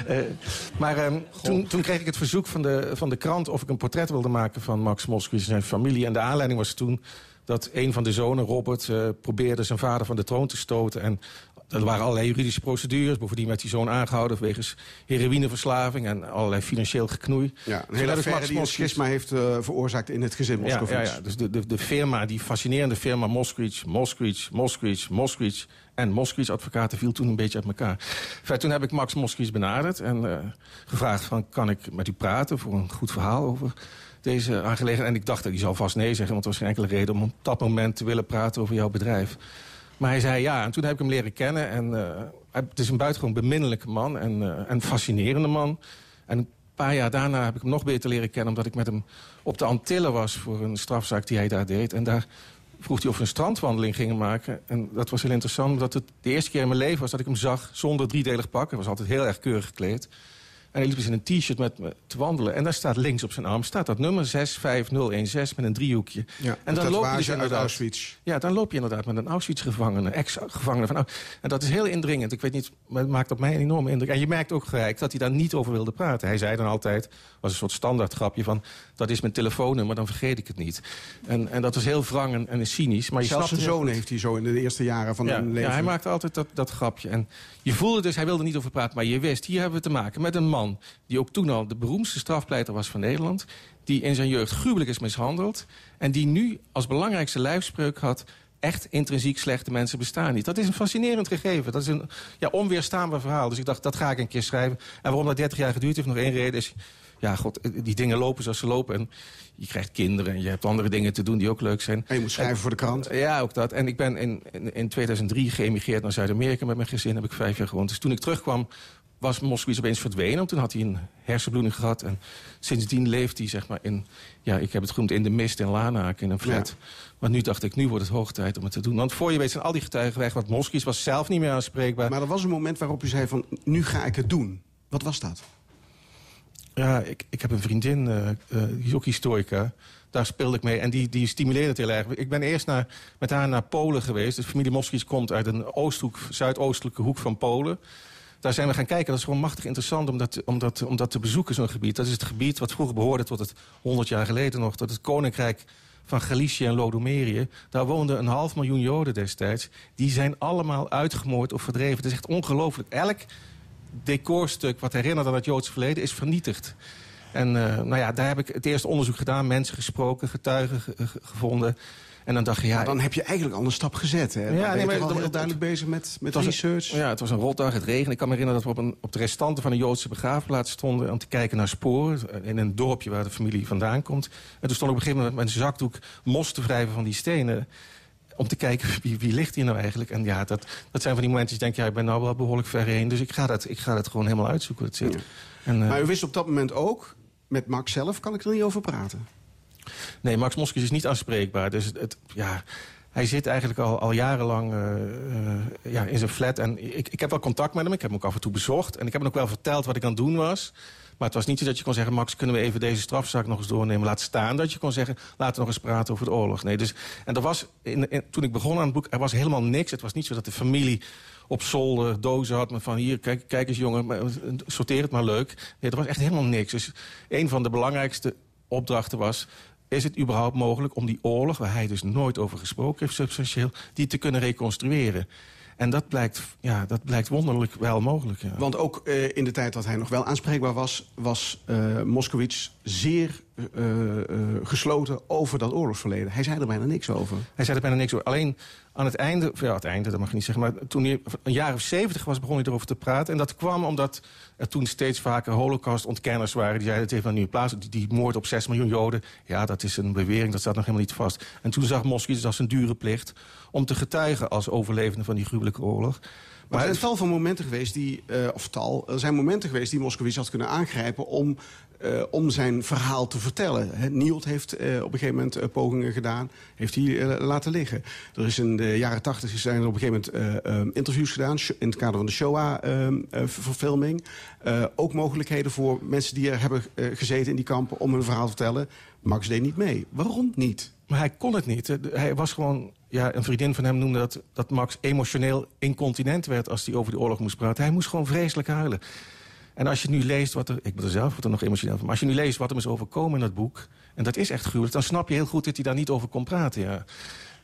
uh, maar um, toen, toen kreeg ik het verzoek van de, van de krant... of ik een portret wilde maken van Max Moskowitz en zijn familie. En de aanleiding was toen dat een van de zonen, Robert, uh, probeerde zijn vader van de troon te stoten. En er waren allerlei juridische procedures. Bovendien werd die zoon aangehouden wegens heroïneverslaving... en allerlei financieel geknoei. Ja, een hele affaire die een schisma heeft uh, veroorzaakt in het gezin Moskowitz. Ja, ja, ja. dus de, de, de firma, die fascinerende firma Moskowitz, Moskowitz, Moskowitz, Moskowitz... en Moskowitz advocaten viel toen een beetje uit elkaar. Enfin, toen heb ik Max Moskowitz benaderd en uh, gevraagd... van kan ik met u praten voor een goed verhaal over deze aangelegenheid. En ik dacht, die zal vast nee zeggen, want er was geen enkele reden... om op dat moment te willen praten over jouw bedrijf. Maar hij zei ja, en toen heb ik hem leren kennen. En uh, het is een buitengewoon beminnelijke man en een fascinerende man. En een paar jaar daarna heb ik hem nog beter leren kennen... omdat ik met hem op de Antillen was voor een strafzaak die hij daar deed. En daar vroeg hij of we een strandwandeling gingen maken. En dat was heel interessant, omdat het de eerste keer in mijn leven was... dat ik hem zag zonder driedelig pak. Hij was altijd heel erg keurig gekleed. En hij liep dus in een t-shirt met me te wandelen. En daar staat links op zijn arm staat dat nummer 65016 met een driehoekje. Ja, en dan loop je dus uit Auschwitz. Ja, dan loop je inderdaad met een Auschwitz-gevangene, ex-gevangene van En dat is heel indringend. Ik weet niet, maar het maakt op mij een enorme indruk. En je merkt ook gelijk dat hij daar niet over wilde praten. Hij zei dan altijd, was een soort standaard grapje van... dat is mijn telefoonnummer, dan vergeet ik het niet. En, en dat was heel wrang en, en cynisch. Maar je Zelfs zijn zoon heeft hij zo in de eerste jaren van ja, hun leven. ja, hij maakte altijd dat, dat grapje. En je voelde dus, hij wilde niet over praten, maar je wist... hier hebben we te maken met een man die ook toen al de beroemdste strafpleiter was van Nederland... die in zijn jeugd gruwelijk is mishandeld... en die nu als belangrijkste lijfspreuk had... echt intrinsiek slechte mensen bestaan niet. Dat is een fascinerend gegeven. Dat is een ja, onweerstaanbaar verhaal. Dus ik dacht, dat ga ik een keer schrijven. En waarom dat 30 jaar geduurd heeft, nog één reden is... ja, god, die dingen lopen zoals ze lopen... en je krijgt kinderen en je hebt andere dingen te doen die ook leuk zijn. En je moet schrijven voor de krant. Ja, ook dat. En ik ben in, in, in 2003 geëmigreerd naar Zuid-Amerika met mijn gezin. Heb ik vijf jaar gewoond. Dus toen ik terugkwam was Moskowitz opeens verdwenen. Want toen had hij een hersenbloeding gehad. En sindsdien leeft hij zeg maar in... Ja, ik heb het genoemd in de mist in Lanaak in een flat. Maar nu dacht ik, nu wordt het hoog tijd om het te doen. Want voor je weet zijn al die getuigen weg. Want Moskowitz was zelf niet meer aanspreekbaar. Maar er was een moment waarop u zei van, nu ga ik het doen. Wat was dat? Ja, ik, ik heb een vriendin, die is ook historica. Daar speelde ik mee en die, die stimuleerde het heel erg. Ik ben eerst naar, met haar naar Polen geweest. De familie Moskowitz komt uit een oosthoek, zuidoostelijke hoek van Polen. Daar zijn we gaan kijken. Dat is gewoon machtig interessant om dat, om dat, om dat te bezoeken, zo'n gebied. Dat is het gebied wat vroeger behoorde tot het 100 jaar geleden nog... tot het koninkrijk van Galicië en Lodomerië. Daar woonden een half miljoen Joden destijds. Die zijn allemaal uitgemoord of verdreven. Het is echt ongelooflijk. Elk decorstuk wat herinnert aan het Joodse verleden is vernietigd. En eh, nou ja, daar heb ik het eerste onderzoek gedaan. Mensen gesproken, getuigen ge- ge- gevonden. En dan dacht je, ja... Maar dan heb je eigenlijk al een stap gezet. Hè? Dan Ja, nee, maar al heel duidelijk bezig met, met research. Een, ja, het was een rotdag, het regende. Ik kan me herinneren dat we op, een, op de restanten van een Joodse begraafplaats stonden... om te kijken naar sporen in een dorpje waar de familie vandaan komt. En toen stond ik op een gegeven moment met mijn zakdoek mos te wrijven van die stenen... om te kijken wie, wie ligt hier nou eigenlijk. En ja, dat, dat zijn van die momenten dat je ja, ik ben nou wel behoorlijk ver heen, dus ik ga dat, ik ga dat gewoon helemaal uitzoeken. Het zit. En, eh, Maar u wist op dat moment ook, met Max zelf kan ik er niet over praten. Nee, Max Moskowitz is niet aanspreekbaar. Dus het, ja, hij zit eigenlijk al, al jarenlang eh, eh, ja, in zijn flat. En ik, ik heb wel contact met hem. Ik heb hem ook af en toe bezocht. En ik heb hem ook wel verteld wat ik aan het doen was. Maar het was niet zo dat je kon zeggen... Max, kunnen we even deze strafzaak nog eens doornemen? Laat staan dat je kon zeggen... laten we nog eens praten over de oorlog. Nee, dus, en er was, in, toen ik begon aan het boek, er was helemaal niks. Het was niet zo dat de familie op zolder dozen had... van hier, kijk, kijk eens jongen, sorteer het maar leuk. Nee, er was echt helemaal niks. Dus een van de belangrijkste opdrachten was... Is het überhaupt mogelijk om die oorlog, waar hij dus nooit over gesproken heeft, substantieel, die te kunnen reconstrueren? En dat blijkt, ja, dat blijkt wonderlijk wel mogelijk. Ja. Want ook eh, in de tijd dat hij nog wel aanspreekbaar was... was eh Moskowitz zeer eh, eh, gesloten over dat oorlogsverleden. Hij zei er bijna niks over. Hij zei er bijna niks over. Alleen aan het einde, ja, het einde, dat mag je niet zeggen... maar toen hij een jaar of zeventig was, begon hij erover te praten. En dat kwam omdat er toen steeds vaker holocaust-ontkenners waren... die zeiden, het heeft nou plaats, die, moord op 6 miljoen Joden... ja, dat is een bewering, dat staat nog helemaal niet vast. En toen zag Moskowitz als een dure plicht... om te getuigen als overlevende van die gruwelijke oorlog. Maar er zijn tal van momenten geweest die, eh, of tal, er zijn momenten geweest die Moskowitz had kunnen aangrijpen om, eh, om zijn verhaal te vertellen. Hè, Nielt heeft eh, op een gegeven moment pogingen gedaan, heeft hij laten liggen. Er is in de jaren tachtig zijn er op een gegeven moment eh, eh, interviews gedaan in het kader van de Shoah-verfilming. ook mogelijkheden voor mensen die er hebben gezeten in die kampen om hun verhaal te vertellen. Max deed niet mee. Waarom niet? Maar hij kon het niet. Hij was gewoon, ja, een vriendin van hem noemde dat, dat Max emotioneel incontinent werd als hij over de oorlog moest praten. Hij moest gewoon vreselijk huilen. En als je nu leest wat er, ik ben er zelf wat er nog emotioneel maar als je nu leest wat hem is overkomen in dat boek, en dat is echt gruwelijk, dan snap je heel goed dat hij daar niet over kon praten. Ja.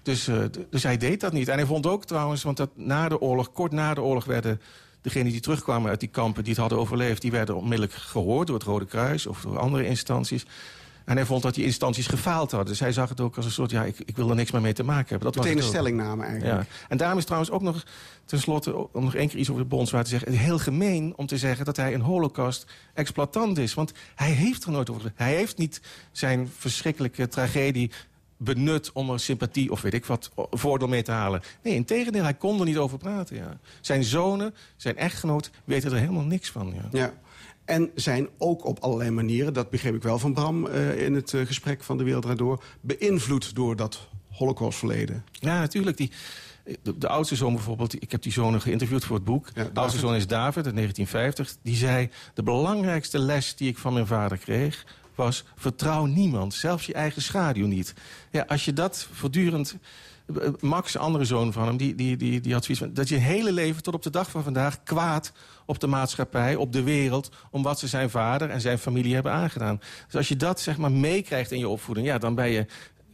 Dus, eh, dus hij deed dat niet. En hij vond ook trouwens, want dat na de oorlog, kort na de oorlog werden degenen die terugkwamen uit die kampen, die het hadden overleefd, die werden onmiddellijk gehoord door het Rode Kruis of door andere instanties. En hij vond dat die instanties gefaald hadden. Dus hij zag het ook als een soort, ja, ik, ik wil er niks meer mee te maken hebben. Dat was Meteen een het ook. stellingname eigenlijk. Ja. En daarom is trouwens ook nog, tenslotte, om nog één keer iets over de Bondswaard te zeggen... heel gemeen om te zeggen dat hij een holocaust-exploitant is. Want hij heeft er nooit over... Hij heeft niet zijn verschrikkelijke tragedie benut om er sympathie of weet ik wat voordeel mee te halen. Nee, in tegendeel, hij kon er niet over praten. Ja. Zijn zonen, zijn echtgenoot weten er helemaal niks van. Ja. Ja. En zijn ook op allerlei manieren, dat begreep ik wel van Bram... eh, in het eh, gesprek van De Wereld Door... beïnvloed door dat holocaustverleden. Ja, natuurlijk. Die, De, de oudste zoon bijvoorbeeld, ik heb die zonen geïnterviewd voor het boek. Ja, de oudste zoon is David, uit 1950. Die zei, de belangrijkste les die ik van mijn vader kreeg... was vertrouw niemand, zelfs je eigen schaduw niet. Ja, als je dat voortdurend... eh, Max, andere zoon van hem, die, die, die, die had zoiets van... dat je hele leven tot op de dag van vandaag kwaad op de maatschappij, op de wereld... om wat ze zijn vader en zijn familie hebben aangedaan. Dus als je dat zeg maar meekrijgt in je opvoeding... Ja, dan ben je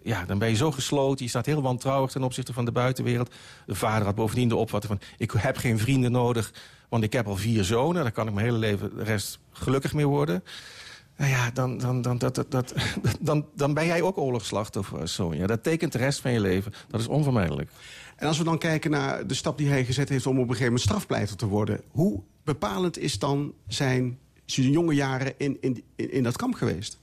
ja, dan ben je zo gesloten. Je staat heel wantrouwig ten opzichte van de buitenwereld. De vader had bovendien de opvatting van... ik heb geen vrienden nodig, want ik heb al vier zonen. Daar kan ik mijn hele leven de rest gelukkig mee worden. Nou ja, dan, dan, dan, dat, dat, dat, dan, dan ben jij ook oorlogsslachtoffer als zoon. Ja, dat tekent de rest van je leven. Dat is onvermijdelijk. En als we dan kijken naar de stap die hij gezet heeft... om op een gegeven moment strafpleiter te worden... hoe bepalend is dan zijn, zijn jonge jaren in, in, in, in dat kamp geweest?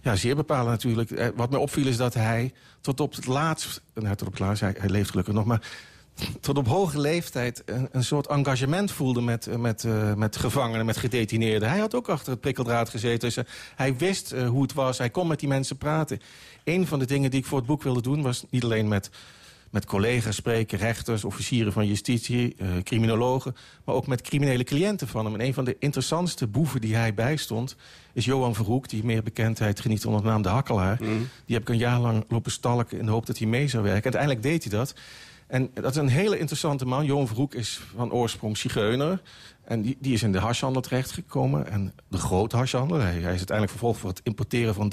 Ja, zeer bepalend natuurlijk. Eh, Wat mij opviel is dat hij tot op het laatst... Nou, tot op het laatst, hij, hij leeft gelukkig nog, maar... tot op hoge leeftijd een, een soort engagement voelde met, eh, met, eh, met gevangenen, met gedetineerden. Hij had ook achter het prikkeldraad gezeten. Dus, hij wist eh, hoe het was, hij kon met die mensen praten. Een van de dingen die ik voor het boek wilde doen... was niet alleen met, met collega's spreken, rechters, officieren van justitie... criminologen, maar ook met criminele cliënten van hem. En een van de interessantste boeven die hij bijstond... is Johan Verhoek, die meer bekendheid geniet onder de naam De Hakkelaar. Die heb ik een jaar lang lopen stalken in de hoop dat hij mee zou werken. En uiteindelijk deed hij dat. En dat is een hele interessante man. Johan Verhoek is van oorsprong zigeuner. En die, die is in de hashhandel terechtgekomen. En de grote hashhandel. Hij, hij is uiteindelijk vervolgd voor het importeren van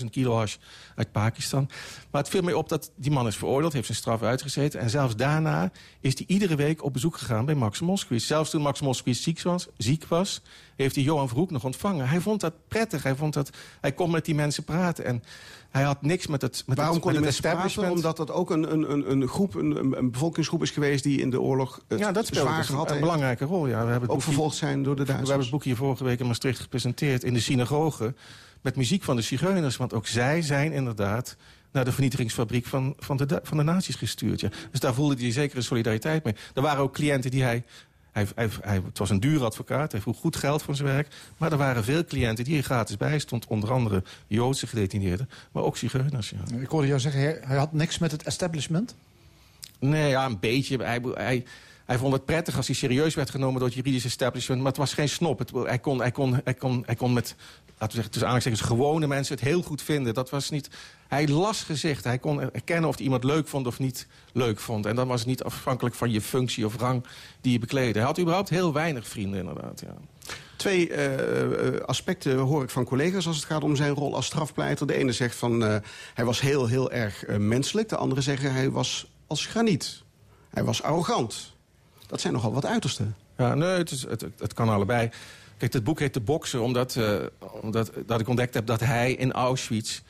300.000 kilo hash uit Pakistan. Maar het viel mij op dat die man is veroordeeld, heeft zijn straf uitgezeten. En zelfs daarna is hij iedere week op bezoek gegaan bij Max Moskowitz. Zelfs toen Max Moskowitz ziek was, ziek was heeft hij Johan Verhoek nog ontvangen. Hij vond dat prettig. Hij, vond dat, hij kon met die mensen praten. En hij had niks met het, met Waarom het, kon hij met praten? establishment. Omdat dat ook een, een, een, een groep, een, een- bevolkingsgroep is geweest... die in de oorlog het ja, dat speelt zwaar een, belangrijke rol. Ja, we hebben het Ook boek vervolgd zijn door de We hebben Duitsers. het boek hier vorige week in Maastricht gepresenteerd... in de synagoge met muziek van de zigeuners. Want ook zij zijn inderdaad naar de vernietigingsfabriek van, van, de, van de nazi's gestuurd. Ja. Dus daar voelde hij zekere solidariteit mee. Er waren ook cliënten die hij... Hij, hij, hij, het was een dure advocaat, hij vroeg goed geld voor zijn werk. Maar er waren veel cliënten die er gratis bij stond. Onder andere Joodse gedetineerden, maar ook zigeuners. Ja. Ik hoorde jou zeggen, hij, hij had niks met het establishment. Nee, ja, een beetje. Hij, hij, vond het prettig als hij serieus werd genomen door het juridisch establishment. Maar het was geen snop. Hij, kon, hij, kon, hij, kon, hij kon met, laten we zeggen, tussen gewone mensen het heel goed vinden. Dat was niet... Hij las gezicht. Hij kon erkennen of hij iemand leuk vond of niet leuk vond. En dan was niet afhankelijk van je functie of rang die je bekleedde. Hij had überhaupt heel weinig vrienden, inderdaad. Ja. Twee eh, eh, aspecten hoor ik van collega's als het gaat om zijn rol als strafpleiter. De ene zegt van eh, hij was heel, heel erg menselijk. De andere zeggen hij was als graniet. Hij was arrogant. Dat zijn nogal wat uitersten. Ja, nee, het, is, het, het kan allebei. Kijk, het boek heet De Boksen, omdat, eh, omdat dat ik ontdekt heb dat hij in Auschwitz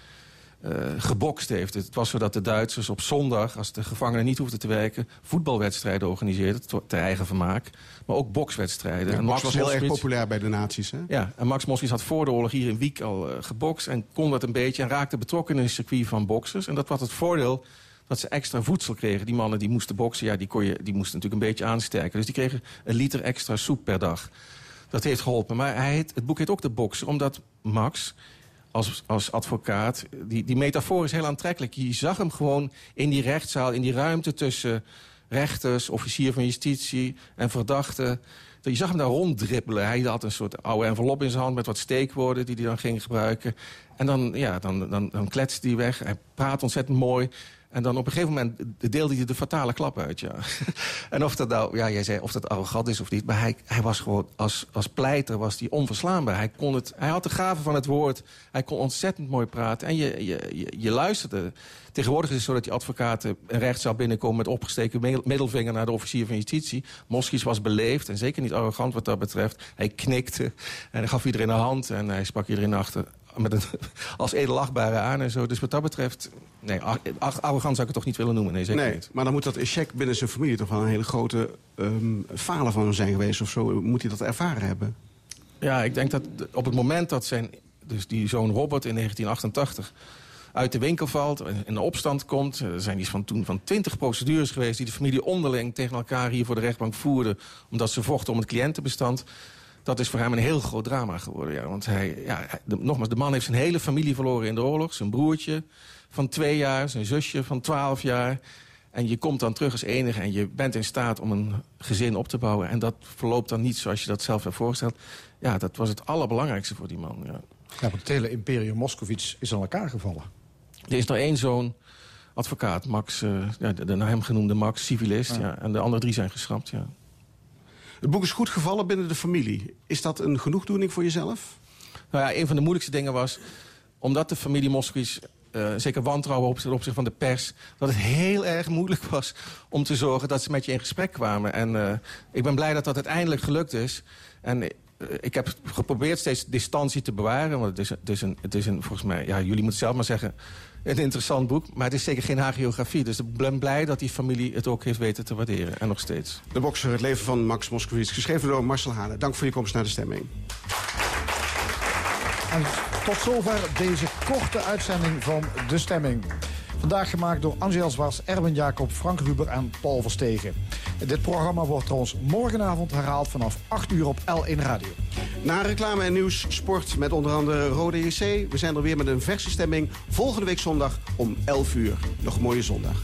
eh, gebokst heeft. Het was zo dat de Duitsers op zondag, als de gevangenen niet hoefden te werken... voetbalwedstrijden organiseerden, ter eigen vermaak. Maar ook bokswedstrijden. En Max was heel erg populair bij de nazi's. Hè? ja, en Max Moskowitz had voor de oorlog hier in Wiek al eh, gebokst... en kon dat een beetje en raakte betrokken in een circuit van boksers. En dat was het voordeel dat ze extra voedsel kregen. Die mannen die moesten boksen, ja, die, kon je, die moesten natuurlijk een beetje aansterken. Dus die kregen een liter extra soep per dag. Dat heeft geholpen. Maar hij heet, het boek heet ook De Bokser, omdat Max als, als advocaat... Die, die metafoor is heel aantrekkelijk. Je zag hem gewoon in die rechtszaal, in die ruimte tussen rechters... officier van justitie en verdachten... Je zag hem daar ronddribbelen. Hij had een soort oude envelop in zijn hand met wat steekwoorden die hij dan ging gebruiken. En dan, ja, dan, dan, dan kletste hij weg. Hij praat ontzettend mooi. En dan op een gegeven moment deelde hij de fatale klap uit, ja. en of dat nou, ja, jij zei of dat arrogant is of niet... maar hij, hij was gewoon, als, als pleiter was hij onverslaanbaar. Hij, kon het, hij had de gave van het woord. Hij kon ontzettend mooi praten. En je, je, je, luisterde. Tegenwoordig is het zo dat die advocaten een rechtszaal binnenkomen... met opgesteken middelvinger naar de officier van justitie. Moskis was beleefd en zeker niet arrogant wat dat betreft. Hij knikte en gaf iedereen een hand... en hij sprak iedereen achter met een, als edelachtbare aan en zo. Dus wat dat betreft... Nee, ar- ar- arrogant zou ik het toch niet willen noemen. Nee, zeker Nee, niet. maar dan moet dat Eshek binnen zijn familie toch wel een hele grote ehm, falen van hem zijn geweest of zo. Moet hij dat ervaren hebben? Ja, ik denk dat op het moment dat zijn, dus die zoon Robert in 1988 uit de winkel valt en in de opstand komt... er zijn iets van toen van twintig procedures geweest... die de familie onderling tegen elkaar hier voor de rechtbank voerden... omdat ze vochten om het cliëntenbestand... Dat is voor hem een heel groot drama geworden. Ja. Want hij, ja, de- nogmaals, de man heeft zijn hele familie verloren in de oorlog. Zijn broertje van twee jaar, zijn zusje van twaalf jaar. En je komt dan terug als enige en je bent in staat om een gezin op te bouwen. En dat verloopt dan niet zoals je dat zelf hebt voorgesteld. Ja, dat was het allerbelangrijkste voor die man. Ja. Ja, want het hele imperium Moskovits is aan elkaar gevallen. Er is nog één zoon, advocaat, Max, eh, ja, de, de naar hem genoemde Max, civilist. Ja. en de andere drie zijn geschrapt, ja. Het boek is goed gevallen binnen de familie. Is dat een genoegdoening voor jezelf? Nou ja, een van de moeilijkste dingen was... omdat de familie Moskowitz uh, zeker wantrouwen op, ten opzichte van de pers... dat het heel erg moeilijk was om te zorgen dat ze met je in gesprek kwamen. En uh, ik ben blij dat dat uiteindelijk gelukt is. En uh, ik heb geprobeerd steeds distantie te bewaren. Want het is, het is, een, het is een, volgens mij, ja, jullie moeten zelf maar zeggen... een interessant boek, maar het is zeker geen hagiografie. Dus ik ben blij dat die familie het ook heeft weten te waarderen. En nog steeds. De bokser, het leven van Max Moskowitz. Geschreven door Marcel Hane. Dank voor je komst naar de stemming. En tot zover deze korte uitzending van De Stemming. Vandaag gemaakt door Angel Zwars, Erwin Jacob, Frank Ruber en Paul Verstegen. Dit programma wordt trouwens morgenavond herhaald vanaf 8 uur op L1 Radio. Na reclame en nieuws, sport met onder andere Rode JC. We zijn er weer met een verse stemming volgende week zondag om 11 uur. Nog een mooie zondag.